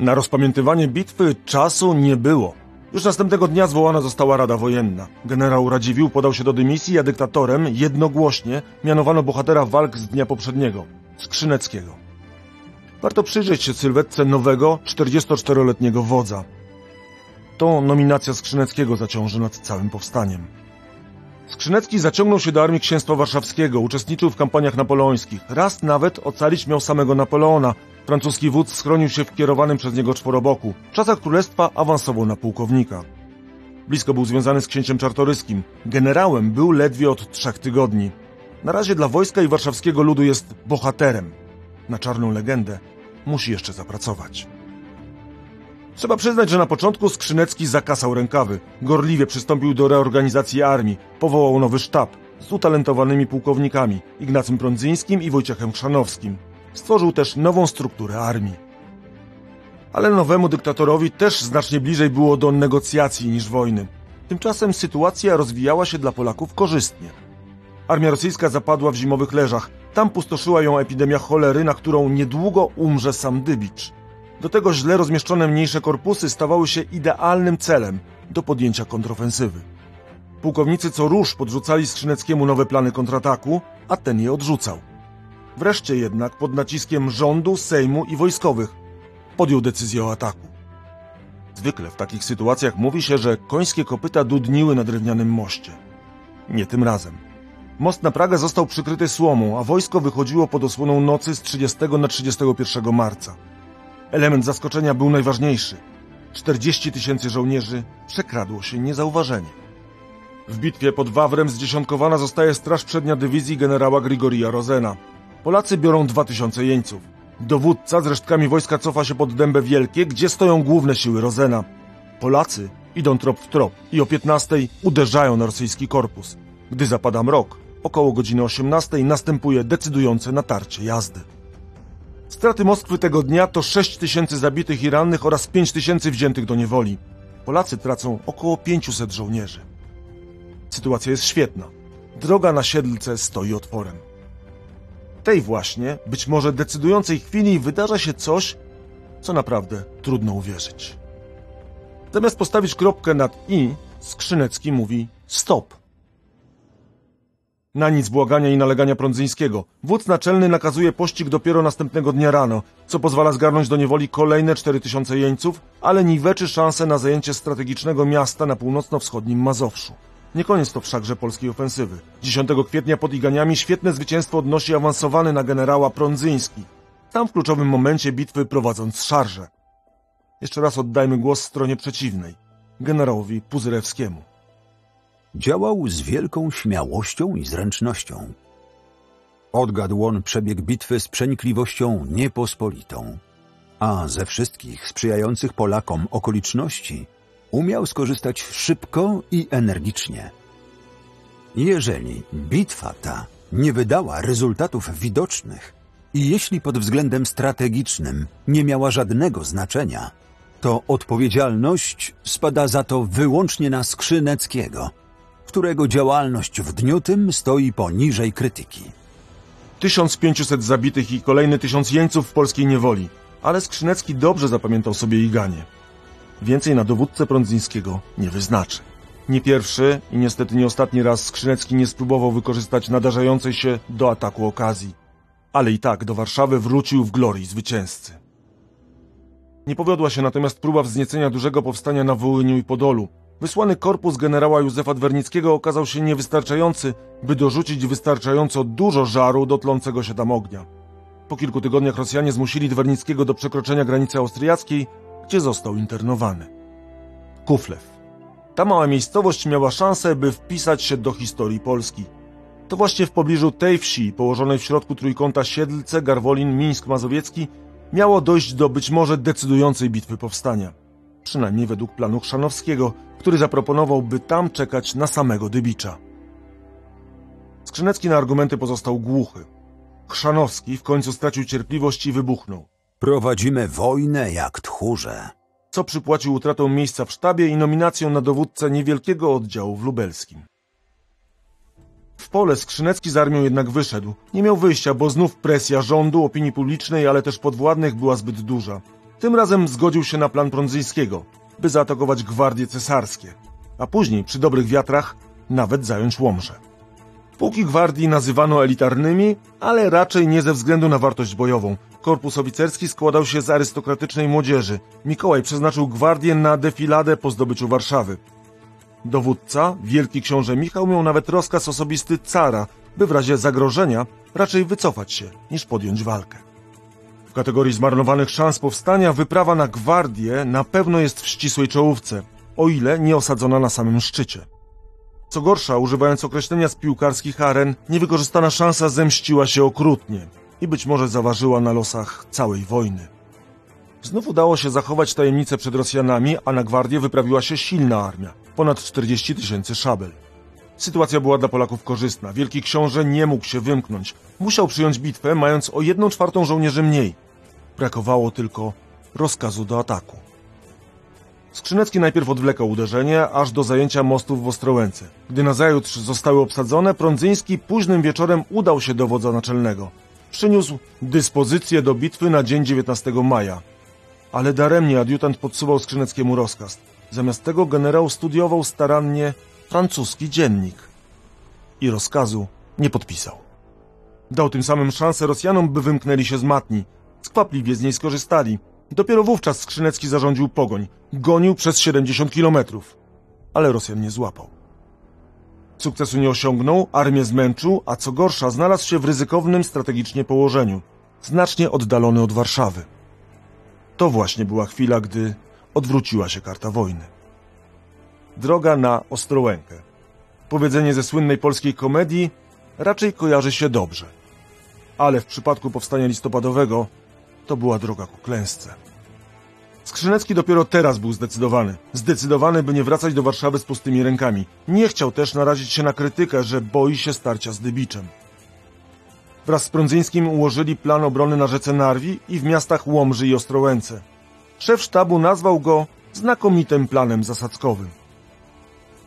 Na rozpamiętywanie bitwy czasu nie było. Już następnego dnia zwołana została Rada Wojenna. Generał Radziwiłł podał się do dymisji, a dyktatorem jednogłośnie mianowano bohatera walk z dnia poprzedniego, Skrzyneckiego. Warto przyjrzeć się sylwetce nowego, 44-letniego wodza. To nominacja Skrzyneckiego zaciąży nad całym powstaniem. Skrzynecki zaciągnął się do armii księstwa warszawskiego, uczestniczył w kampaniach napoleońskich. Raz nawet ocalić miał samego Napoleona, Francuski wódz schronił się w kierowanym przez niego czworoboku. W czasach królestwa awansował na pułkownika. Blisko był związany z księciem czartoryskim. Generałem był ledwie od trzech tygodni. Na razie dla wojska i warszawskiego ludu jest bohaterem. Na czarną legendę musi jeszcze zapracować. Trzeba przyznać, że na początku Skrzynecki zakasał rękawy. Gorliwie przystąpił do reorganizacji armii. Powołał nowy sztab z utalentowanymi pułkownikami Ignacym Prądzyńskim i Wojciechem Chrzanowskim. Stworzył też nową strukturę armii. Ale nowemu dyktatorowi też znacznie bliżej było do negocjacji niż wojny. Tymczasem sytuacja rozwijała się dla Polaków korzystnie. Armia rosyjska zapadła w zimowych leżach. Tam pustoszyła ją epidemia cholery, na którą niedługo umrze sam Dybicz. Do tego źle rozmieszczone mniejsze korpusy stawały się idealnym celem do podjęcia kontrofensywy. Pułkownicy co róż podrzucali Skrzyneckiemu nowe plany kontrataku, a ten je odrzucał. Wreszcie jednak pod naciskiem rządu, sejmu i wojskowych podjął decyzję o ataku. Zwykle w takich sytuacjach mówi się, że końskie kopyta dudniły na drewnianym moście. Nie tym razem. Most na Pragę został przykryty słomą, a wojsko wychodziło pod osłoną nocy z 30 na 31 marca. Element zaskoczenia był najważniejszy. 40 tysięcy żołnierzy przekradło się niezauważenie. W bitwie pod Wawrem zdziesiątkowana zostaje straż przednia dywizji generała Grigoria Rozena. Polacy biorą 2000 jeńców. Dowódca z resztkami wojska cofa się pod Dębę Wielkie, gdzie stoją główne siły Rozena. Polacy idą trop w trop i o 15 uderzają na rosyjski korpus. Gdy zapada mrok, około godziny 18 następuje decydujące natarcie jazdy. Straty Moskwy tego dnia to 6 tysięcy zabitych i rannych oraz 5 tysięcy wziętych do niewoli. Polacy tracą około 500 żołnierzy. Sytuacja jest świetna. Droga na Siedlce stoi otworem. Tej właśnie, być może decydującej chwili wydarza się coś, co naprawdę trudno uwierzyć. Zamiast postawić kropkę nad i, Skrzynecki mówi stop. Na nic błagania i nalegania Prądzyńskiego. Wódz naczelny nakazuje pościg dopiero następnego dnia rano, co pozwala zgarnąć do niewoli kolejne 4000 jeńców, ale niweczy szansę na zajęcie strategicznego miasta na północno-wschodnim Mazowszu. Nie koniec to wszakże polskiej ofensywy. 10 kwietnia pod Iganiami świetne zwycięstwo odnosi awansowany na generała Prądzyński. Tam w kluczowym momencie bitwy prowadząc szarże. Jeszcze raz oddajmy głos stronie przeciwnej, generałowi Puzyrewskiemu. Działał z wielką śmiałością i zręcznością. Odgadł on przebieg bitwy z przenikliwością niepospolitą, a ze wszystkich sprzyjających Polakom okoliczności umiał skorzystać szybko i energicznie. Jeżeli bitwa ta nie wydała rezultatów widocznych i jeśli pod względem strategicznym nie miała żadnego znaczenia, to odpowiedzialność spada za to wyłącznie na Skrzyneckiego, którego działalność w dniu tym stoi poniżej krytyki. 1500 zabitych i kolejny tysiąc jeńców w polskiej niewoli, ale Skrzynecki dobrze zapamiętał sobie Iganie. Więcej na dowódcę Prądzyńskiego nie wyznaczy. Nie pierwszy i niestety nie ostatni raz Skrzynecki nie spróbował wykorzystać nadarzającej się do ataku okazji. Ale i tak do Warszawy wrócił w glorii zwycięzcy. Nie powiodła się natomiast próba wzniecenia dużego powstania na Wołyniu i Podolu. Wysłany korpus generała Józefa Dwernickiego okazał się niewystarczający, by dorzucić wystarczająco dużo żaru do tlącego się tam ognia. Po kilku tygodniach Rosjanie zmusili Dwernickiego do przekroczenia granicy austriackiej, gdzie został internowany. Kuflew. Ta mała miejscowość miała szansę, by wpisać się do historii Polski. To właśnie w pobliżu tej wsi, położonej w środku trójkąta Siedlce, Garwolin, Mińsk Mazowiecki, miało dojść do być może decydującej bitwy powstania. Przynajmniej według planu Chrzanowskiego, który zaproponował, by tam czekać na samego Dybicza. Skrzynecki na argumenty pozostał głuchy. Chrzanowski w końcu stracił cierpliwość i wybuchnął. Prowadzimy wojnę jak tchórze. co przypłacił utratą miejsca w sztabie i nominacją na dowódcę niewielkiego oddziału w lubelskim. W pole Skrzynecki z armią jednak wyszedł. Nie miał wyjścia, bo znów presja rządu, opinii publicznej, ale też podwładnych była zbyt duża. Tym razem zgodził się na plan Prądzyńskiego, by zaatakować gwardie cesarskie, a później, przy dobrych wiatrach, nawet zająć Łomże. Pułki gwardii nazywano elitarnymi, ale raczej nie ze względu na wartość bojową. Korpus oficerski składał się z arystokratycznej młodzieży. Mikołaj przeznaczył gwardię na defiladę po zdobyciu Warszawy. Dowódca, wielki książę Michał, miał nawet rozkaz osobisty cara, by w razie zagrożenia raczej wycofać się, niż podjąć walkę. W kategorii zmarnowanych szans powstania wyprawa na gwardię na pewno jest w ścisłej czołówce, o ile nie osadzona na samym szczycie. Co gorsza, używając określenia z piłkarskich aren, niewykorzystana szansa zemściła się okrutnie i być może zaważyła na losach całej wojny. Znów udało się zachować tajemnicę przed Rosjanami, a na gwardię wyprawiła się silna armia, ponad 40 tysięcy szabel. Sytuacja była dla Polaków korzystna. Wielki książę nie mógł się wymknąć. Musiał przyjąć bitwę, mając o jedną czwartą żołnierzy mniej. Brakowało tylko rozkazu do ataku. Skrzynecki najpierw odwlekał uderzenie, aż do zajęcia mostów w Ostrołęce. Gdy nazajutrz zostały obsadzone, Prądzyński późnym wieczorem udał się do wodza naczelnego. Przyniósł dyspozycję do bitwy na dzień 19 maja. Ale daremnie adiutant podsuwał Skrzyneckiemu rozkaz. Zamiast tego generał studiował starannie francuski dziennik. I rozkazu nie podpisał. Dał tym samym szansę Rosjanom, by wymknęli się z matni. Skwapliwie z niej skorzystali. Dopiero wówczas Skrzynecki zarządził pogoń. Gonił przez 70 kilometrów. Ale Rosjan nie złapał. Sukcesu nie osiągnął, armię zmęczył, a co gorsza znalazł się w ryzykownym strategicznie położeniu. Znacznie oddalony od Warszawy. To właśnie była chwila, gdy odwróciła się karta wojny. Droga na Ostrołękę. Powiedzenie ze słynnej polskiej komedii raczej kojarzy się dobrze. Ale w przypadku powstania listopadowego to była droga ku klęsce. Skrzynecki dopiero teraz był zdecydowany. Zdecydowany, by nie wracać do Warszawy z pustymi rękami. Nie chciał też narazić się na krytykę, że boi się starcia z Dybiczem. Wraz z Prądzyńskim ułożyli plan obrony na rzece Narwi i w miastach Łomży i Ostrołęce. Szef sztabu nazwał go znakomitym planem zasadzkowym.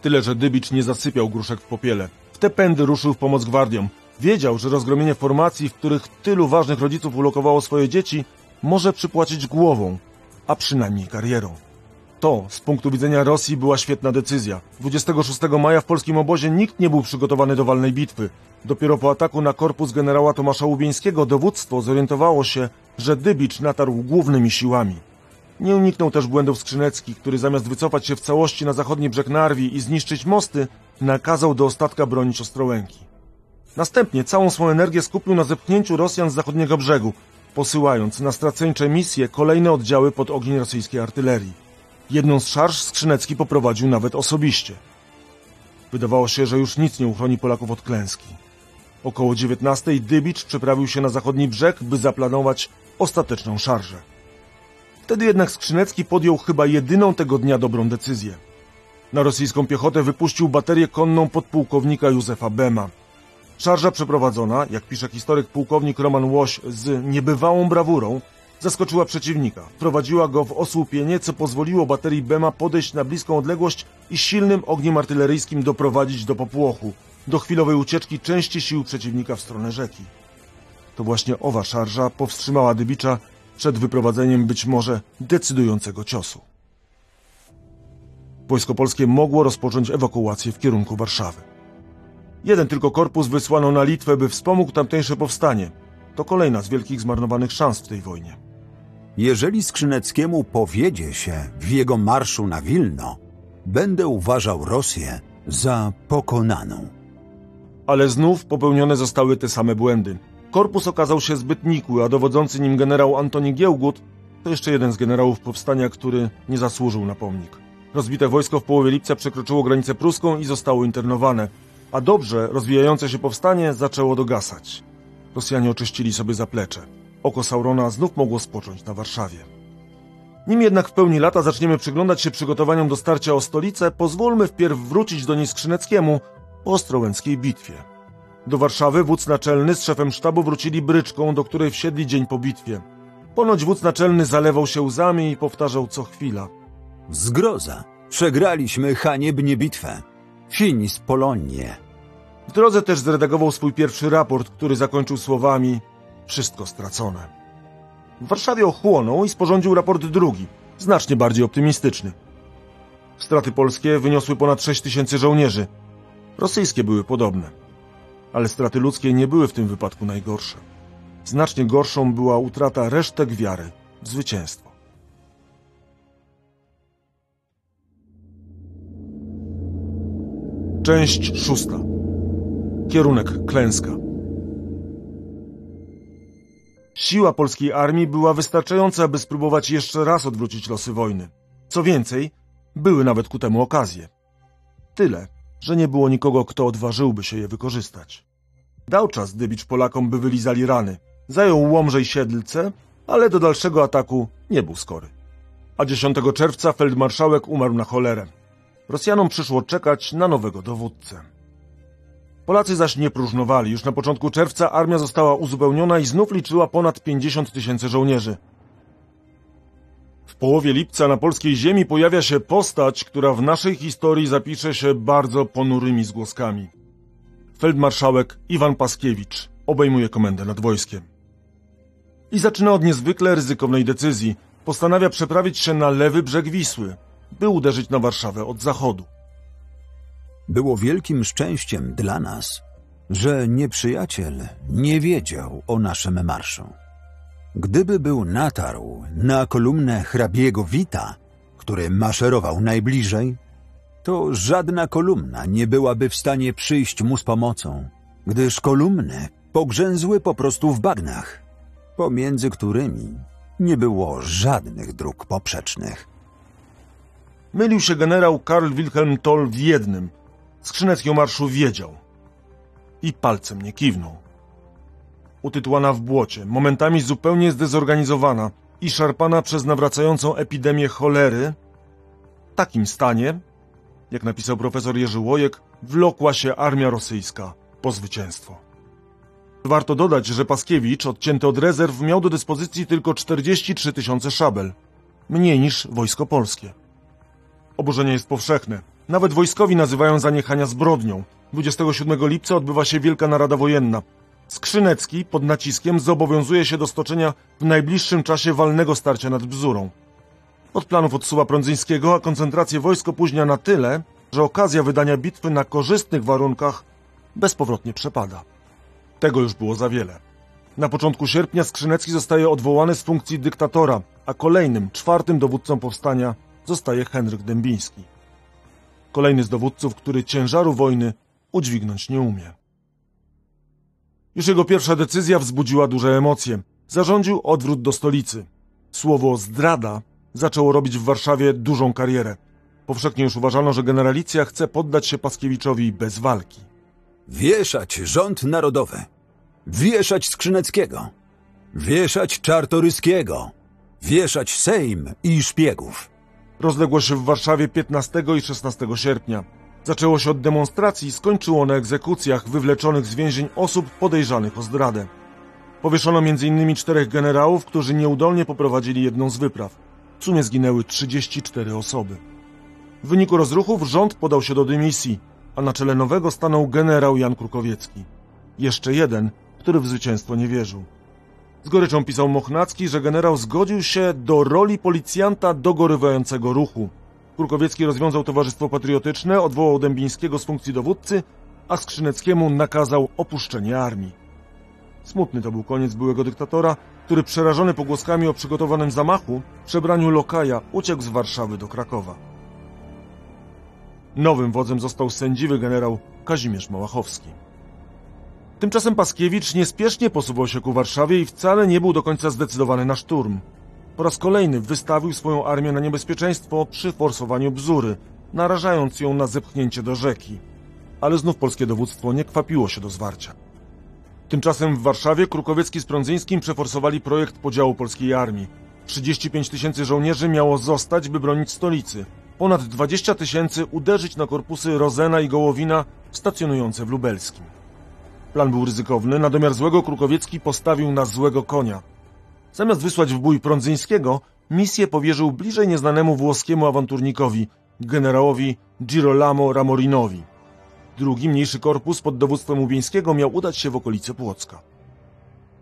Tyle, że Dybicz nie zasypiał gruszek w popiele. W te pędy ruszył w pomoc gwardiom. Wiedział, że rozgromienie formacji, w których tylu ważnych rodziców ulokowało swoje dzieci, może przypłacić głową, a przynajmniej karierą. To, z punktu widzenia Rosji, była świetna decyzja. 26 maja w polskim obozie nikt nie był przygotowany do walnej bitwy. Dopiero po ataku na korpus generała Tomasza Łubieńskiego dowództwo zorientowało się, że Dybicz natarł głównymi siłami. Nie uniknął też błędów Skrzynecki, który zamiast wycofać się w całości na zachodni brzeg Narwi i zniszczyć mosty, nakazał do ostatka bronić Ostrołęki. Następnie całą swą energię skupił na zepchnięciu Rosjan z zachodniego brzegu, posyłając na straceńcze misje kolejne oddziały pod ogień rosyjskiej artylerii. Jedną z szarż Skrzynecki poprowadził nawet osobiście. Wydawało się, że już nic nie uchroni Polaków od klęski. Około 19 Dybicz przeprawił się na zachodni brzeg, by zaplanować ostateczną szarżę. Wtedy jednak Skrzynecki podjął chyba jedyną tego dnia dobrą decyzję. Na rosyjską piechotę wypuścił baterię konną podpułkownika Józefa Bema. Szarża przeprowadzona, jak pisze historyk pułkownik Roman Łoś, z niebywałą brawurą, zaskoczyła przeciwnika. Wprowadziła go w osłupienie, co pozwoliło baterii Bema podejść na bliską odległość i silnym ogniem artyleryjskim doprowadzić do popłochu, do chwilowej ucieczki części sił przeciwnika w stronę rzeki. To właśnie owa szarża powstrzymała Dybicza przed wyprowadzeniem być może decydującego ciosu. Wojsko polskie mogło rozpocząć ewakuację w kierunku Warszawy. Jeden tylko korpus wysłano na Litwę, by wspomógł tamtejsze powstanie. To kolejna z wielkich zmarnowanych szans w tej wojnie. Jeżeli Skrzyneckiemu powiedzie się w jego marszu na Wilno, będę uważał Rosję za pokonaną. Ale znów popełnione zostały te same błędy. Korpus okazał się zbyt nikły, a dowodzący nim generał Antoni Giełgut to jeszcze jeden z generałów powstania, który nie zasłużył na pomnik. Rozbite wojsko w połowie lipca przekroczyło granicę pruską i zostało internowane, a dobrze rozwijające się powstanie zaczęło dogasać. Rosjanie oczyścili sobie zaplecze. Oko Saurona znów mogło spocząć na Warszawie. Nim jednak w pełni lata zaczniemy przyglądać się przygotowaniom do starcia o stolicę, pozwólmy wpierw wrócić do niej Skrzyneckiemu po ostrołęckiej bitwie. Do Warszawy wódz naczelny z szefem sztabu wrócili bryczką, do której wsiedli dzień po bitwie. Ponoć wódz naczelny zalewał się łzami i powtarzał co chwila. Zgroza. Przegraliśmy haniebnie bitwę. Finis Polonie. W drodze też zredagował swój pierwszy raport, który zakończył słowami Wszystko stracone. W Warszawie ochłonął i sporządził raport drugi, znacznie bardziej optymistyczny. Straty polskie wyniosły ponad 6 tysięcy żołnierzy. Rosyjskie były podobne. Ale straty ludzkie nie były w tym wypadku najgorsze. Znacznie gorszą była utrata resztek wiary w zwycięstwo. Część szósta. Kierunek klęska. Siła polskiej armii była wystarczająca, by spróbować jeszcze raz odwrócić losy wojny. Co więcej, były nawet ku temu okazje. Tyle, że nie było nikogo, kto odważyłby się je wykorzystać. Dał czas Dybicz Polakom, by wylizali rany. Zajął Łomże i Siedlce, ale do dalszego ataku nie był skory. A 10 czerwca feldmarszałek umarł na cholerę. Rosjanom przyszło czekać na nowego dowódcę. Polacy zaś nie próżnowali. Już na początku czerwca armia została uzupełniona i znów liczyła ponad 50 tysięcy żołnierzy. W połowie lipca na polskiej ziemi pojawia się postać, która w naszej historii zapisze się bardzo ponurymi zgłoskami. Feldmarszałek Iwan Paskiewicz obejmuje komendę nad wojskiem. I zaczyna od niezwykle ryzykownej decyzji. Postanawia przeprawić się na lewy brzeg Wisły, by uderzyć na Warszawę od zachodu. Było wielkim szczęściem dla nas, że nieprzyjaciel nie wiedział o naszym marszu. Gdyby był natarł na kolumnę hrabiego Wita, który maszerował najbliżej, to żadna kolumna nie byłaby w stanie przyjść mu z pomocą, gdyż kolumny pogrzęzły po prostu w bagnach, pomiędzy którymi nie było żadnych dróg poprzecznych. Mylił się generał Karl Wilhelm Toll w jednym. Skrzynecki marszu wiedział. I palcem nie kiwnął. Utytułana w błocie, momentami zupełnie zdezorganizowana i szarpana przez nawracającą epidemię cholery, w takim stanie, jak napisał profesor Jerzy Łojek, wlokła się armia rosyjska po zwycięstwo. Warto dodać, że Paskiewicz, odcięty od rezerw, miał do dyspozycji tylko 43 tysiące szabel, mniej niż wojsko polskie. Oburzenie jest powszechne. Nawet wojskowi nazywają zaniechania zbrodnią. 27 lipca odbywa się Wielka Narada Wojenna. Skrzynecki pod naciskiem zobowiązuje się do stoczenia w najbliższym czasie walnego starcia nad Bzurą. Od planów odsuwa Prądzyńskiego, a koncentrację wojsk opóźnia na tyle, że okazja wydania bitwy na korzystnych warunkach bezpowrotnie przepada. Tego już było za wiele. Na początku sierpnia Skrzynecki zostaje odwołany z funkcji dyktatora, a kolejnym, czwartym dowódcą powstania zostaje Henryk Dębiński. Kolejny z dowódców, który ciężaru wojny udźwignąć nie umie. Już jego pierwsza decyzja wzbudziła duże emocje. Zarządził odwrót do stolicy. Słowo zdrada zaczęło robić w Warszawie dużą karierę. Powszechnie już uważano, że generalicja chce poddać się Paskiewiczowi bez walki. Wieszać rząd narodowy, wieszać Skrzyneckiego, wieszać Czartoryskiego, wieszać Sejm i szpiegów. Rozległo się w Warszawie 15 i 16 sierpnia. Zaczęło się od demonstracji i skończyło na egzekucjach wywleczonych z więzień osób podejrzanych o zdradę. Powieszono m.in. czterech generałów, którzy nieudolnie poprowadzili jedną z wypraw. W sumie zginęły 34 osoby. W wyniku rozruchów rząd podał się do dymisji, a na czele nowego stanął generał Jan Krukowiecki. Jeszcze jeden, który w zwycięstwo nie wierzył. Z goryczą pisał Mochnacki, że generał zgodził się do roli policjanta dogorywającego ruchu. Krukowiecki rozwiązał Towarzystwo Patriotyczne, odwołał Dębińskiego z funkcji dowódcy, a Skrzyneckiemu nakazał opuszczenie armii. Smutny to był koniec byłego dyktatora, który przerażony pogłoskami o przygotowanym zamachu w przebraniu lokaja uciekł z Warszawy do Krakowa. Nowym wodzem został sędziwy generał Kazimierz Małachowski. Tymczasem Paskiewicz niespiesznie posuwał się ku Warszawie i wcale nie był do końca zdecydowany na szturm. Po raz kolejny wystawił swoją armię na niebezpieczeństwo przy forsowaniu Bzury, narażając ją na zepchnięcie do rzeki. Ale znów polskie dowództwo nie kwapiło się do zwarcia. Tymczasem w Warszawie Krukowiecki z Prądzyńskim przeforsowali projekt podziału polskiej armii. 35 tysięcy żołnierzy miało zostać, by bronić stolicy. Ponad 20 tysięcy uderzyć na korpusy Rozena i Gołowina stacjonujące w Lubelskim. Plan był ryzykowny, na domiar złego Krukowiecki postawił na złego konia. Zamiast wysłać w bój Prądzyńskiego, misję powierzył bliżej nieznanemu włoskiemu awanturnikowi, generałowi Girolamo Ramorinowi. Drugi, mniejszy korpus pod dowództwem Łubieńskiego miał udać się w okolice Płocka.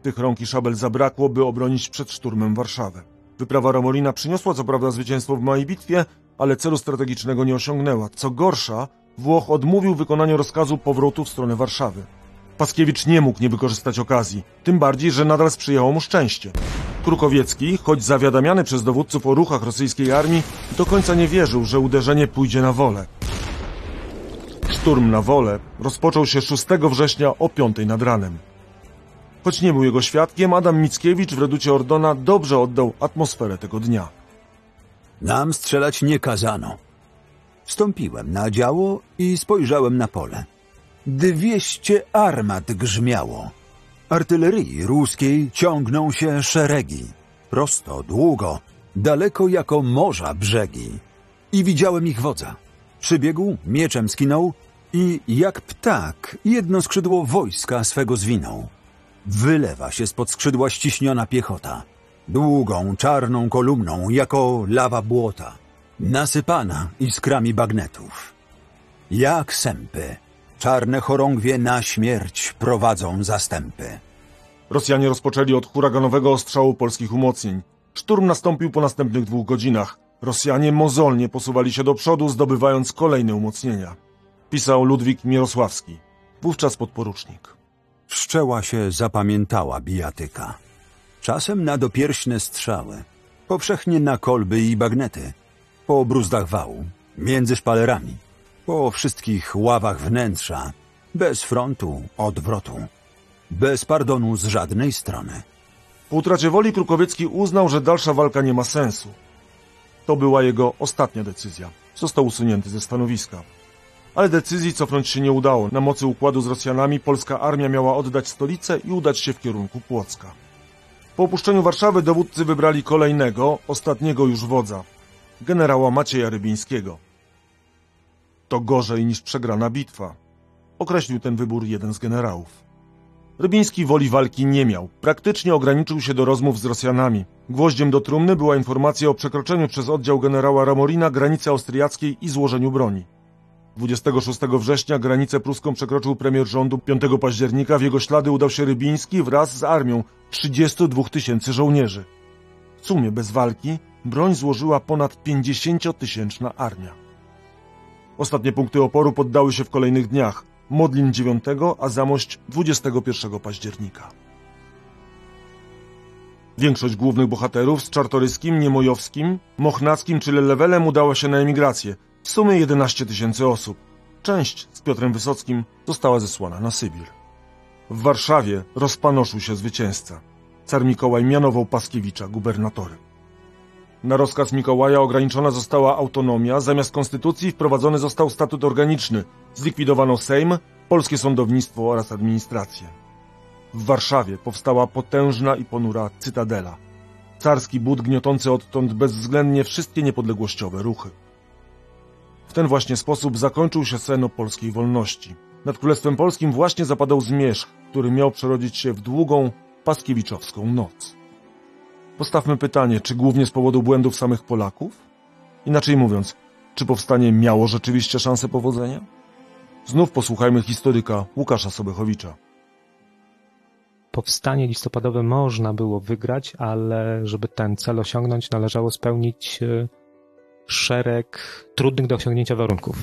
Tych rąk i szabel zabrakło, by obronić przed szturmem Warszawę. Wyprawa Ramorina przyniosła co prawda zwycięstwo w małej bitwie, ale celu strategicznego nie osiągnęła. Co gorsza, Włoch odmówił wykonania rozkazu powrotu w stronę Warszawy. Paskiewicz nie mógł nie wykorzystać okazji, tym bardziej, że nadal sprzyjało mu szczęście. Krukowiecki, choć zawiadamiany przez dowódców o ruchach rosyjskiej armii, do końca nie wierzył, że uderzenie pójdzie na wolę. Szturm na wolę rozpoczął się 6 września o 5 nad ranem. Choć nie był jego świadkiem, Adam Mickiewicz w reducie Ordona dobrze oddał atmosferę tego dnia. Nam strzelać nie kazano. Wstąpiłem na działo i spojrzałem na pole. Dwieście armat grzmiało. Artylerii ruskiej ciągną się szeregi. Prosto, długo, daleko jako morza brzegi. I widziałem ich wodza. Przybiegł, mieczem skinął i jak ptak jedno skrzydło wojska swego zwinął. Wylewa się spod skrzydła ściśniona piechota. Długą, czarną kolumną, jako lawa błota. Nasypana iskrami bagnetów. Jak sępy. Czarne chorągwie na śmierć prowadzą zastępy. Rosjanie rozpoczęli od huraganowego ostrzału polskich umocnień. Szturm nastąpił po następnych dwóch godzinach. Rosjanie mozolnie posuwali się do przodu, zdobywając kolejne umocnienia. Pisał Ludwik Mirosławski, wówczas podporucznik. Wszczęła się zapamiętała bijatyka. Czasem na dopierśne strzały, powszechnie na kolby i bagnety, po bruzdach wału, między szpalerami, po wszystkich ławach wnętrza, bez frontu, odwrotu, bez pardonu z żadnej strony. Po utracie woli Krukowiecki uznał, że dalsza walka nie ma sensu. To była jego ostatnia decyzja. Został usunięty ze stanowiska. Ale decyzji cofnąć się nie udało. Na mocy układu z Rosjanami polska armia miała oddać stolicę i udać się w kierunku Płocka. Po opuszczeniu Warszawy dowódcy wybrali kolejnego, ostatniego już wodza, generała Macieja Rybińskiego. To gorzej niż przegrana bitwa. Określił ten wybór jeden z generałów. Rybiński woli walki nie miał. Praktycznie ograniczył się do rozmów z Rosjanami. Gwoździem do trumny była informacja o przekroczeniu przez oddział generała Ramorina granicy austriackiej i złożeniu broni. 26 września granicę pruską przekroczył premier rządu 5 października. W jego ślady udał się Rybiński wraz z armią 32 tysięcy żołnierzy. W sumie bez walki broń złożyła ponad 50-tysięczna armia. Ostatnie punkty oporu poddały się w kolejnych dniach. Modlin 9, a Zamość 21 października. Większość głównych bohaterów z Czartoryskim, Niemojowskim, Mochnackim czy Lelewelem udała się na emigrację. W sumie 11 tysięcy osób. Część z Piotrem Wysockim została zesłana na Sybir. W Warszawie rozpanoszył się zwycięzca. Car Mikołaj mianował Paskiewicza gubernatorem. Na rozkaz Mikołaja ograniczona została autonomia, zamiast konstytucji wprowadzony został statut organiczny, zlikwidowano Sejm, polskie sądownictwo oraz administrację. W Warszawie powstała potężna i ponura cytadela. Carski but gniotący odtąd bezwzględnie wszystkie niepodległościowe ruchy. W ten właśnie sposób zakończył się sen o polskiej wolności. Nad Królestwem Polskim właśnie zapadał zmierzch, który miał przerodzić się w długą, paskiewiczowską noc. Postawmy pytanie, czy głównie z powodu błędów samych Polaków? Inaczej mówiąc, czy powstanie miało rzeczywiście szansę powodzenia? Znów posłuchajmy historyka Łukasza Sobechowicza. Powstanie listopadowe można było wygrać, ale żeby ten cel osiągnąć, należało spełnić e, szereg trudnych do osiągnięcia warunków.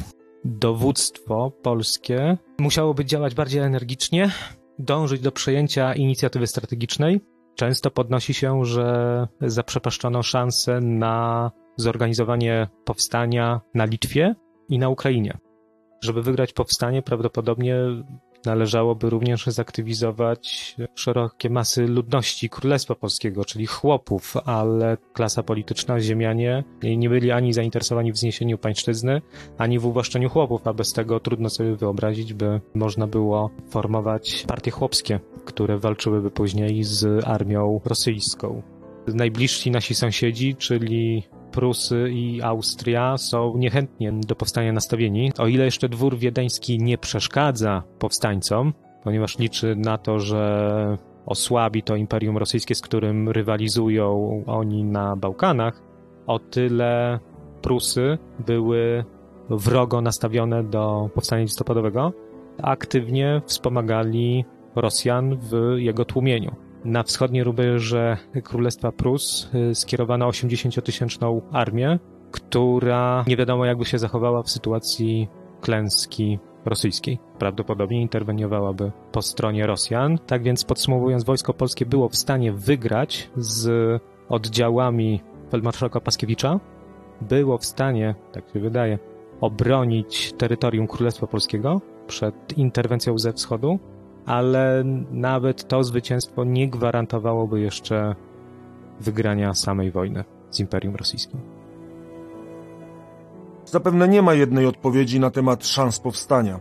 Dowództwo polskie musiałoby działać bardziej energicznie, dążyć do przejęcia inicjatywy strategicznej. Często podnosi się, że zaprzepaszczono szansę na zorganizowanie powstania na Litwie i na Ukrainie. Żeby wygrać powstanie, prawdopodobnie należałoby również zaktywizować szerokie masy ludności Królestwa Polskiego, czyli chłopów, ale klasa polityczna, ziemianie nie byli ani zainteresowani w zniesieniu pańszczyzny, ani w uwłaszczeniu chłopów, a bez tego trudno sobie wyobrazić, by można było formować partie chłopskie, które walczyłyby później z armią rosyjską. Najbliżsi nasi sąsiedzi, czyli Prusy i Austria są niechętnie do powstania nastawieni. O ile jeszcze dwór wiedeński nie przeszkadza powstańcom, ponieważ liczy na to, że osłabi to imperium rosyjskie, z którym rywalizują oni na Bałkanach, o tyle Prusy były wrogo nastawione do powstania listopadowego, aktywnie wspomagali Rosjan w jego tłumieniu. Na wschodniej rubieże Królestwa Prus y, skierowano 80-tysięczną armię, która nie wiadomo jakby się zachowała w sytuacji klęski rosyjskiej. Prawdopodobnie interweniowałaby po stronie Rosjan. Tak więc podsumowując, wojsko polskie było w stanie wygrać z oddziałami feldmarszałka Paskiewicza. Było w stanie, tak się wydaje, obronić terytorium Królestwa Polskiego przed interwencją ze wschodu, ale nawet to zwycięstwo nie gwarantowałoby jeszcze wygrania samej wojny z Imperium Rosyjskim. Zapewne nie ma jednej odpowiedzi na temat szans powstania.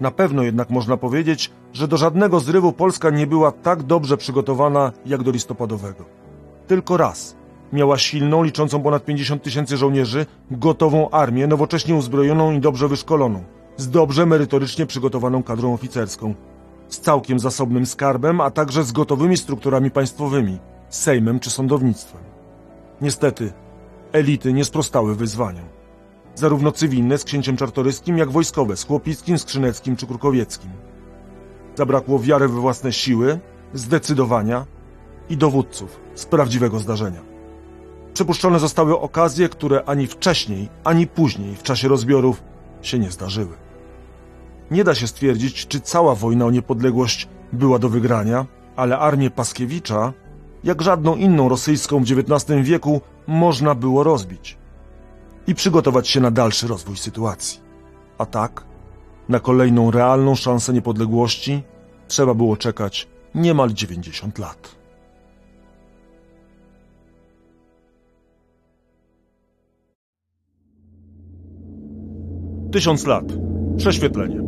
Na pewno jednak można powiedzieć, że do żadnego zrywu Polska nie była tak dobrze przygotowana jak do listopadowego. Tylko raz miała silną, liczącą ponad 50 tysięcy żołnierzy, gotową armię, nowocześnie uzbrojoną i dobrze wyszkoloną, z dobrze merytorycznie przygotowaną kadrą oficerską, z całkiem zasobnym skarbem, a także z gotowymi strukturami państwowymi, sejmem czy sądownictwem. Niestety, elity nie sprostały wyzwaniom zarówno cywilne z księciem czartoryskim, jak wojskowe z Chłopickim, Skrzyneckim czy Krukowieckim. Zabrakło wiary we własne siły, zdecydowania i dowódców z prawdziwego zdarzenia. Przepuszczone zostały okazje, które ani wcześniej, ani później w czasie rozbiorów się nie zdarzyły. Nie da się stwierdzić, czy cała wojna o niepodległość była do wygrania, ale armię Paskiewicza, jak żadną inną rosyjską w XIX wieku, można było rozbić i przygotować się na dalszy rozwój sytuacji. A tak, na kolejną realną szansę niepodległości trzeba było czekać niemal 90 lat. Tysiąc lat. Prześwietlenie.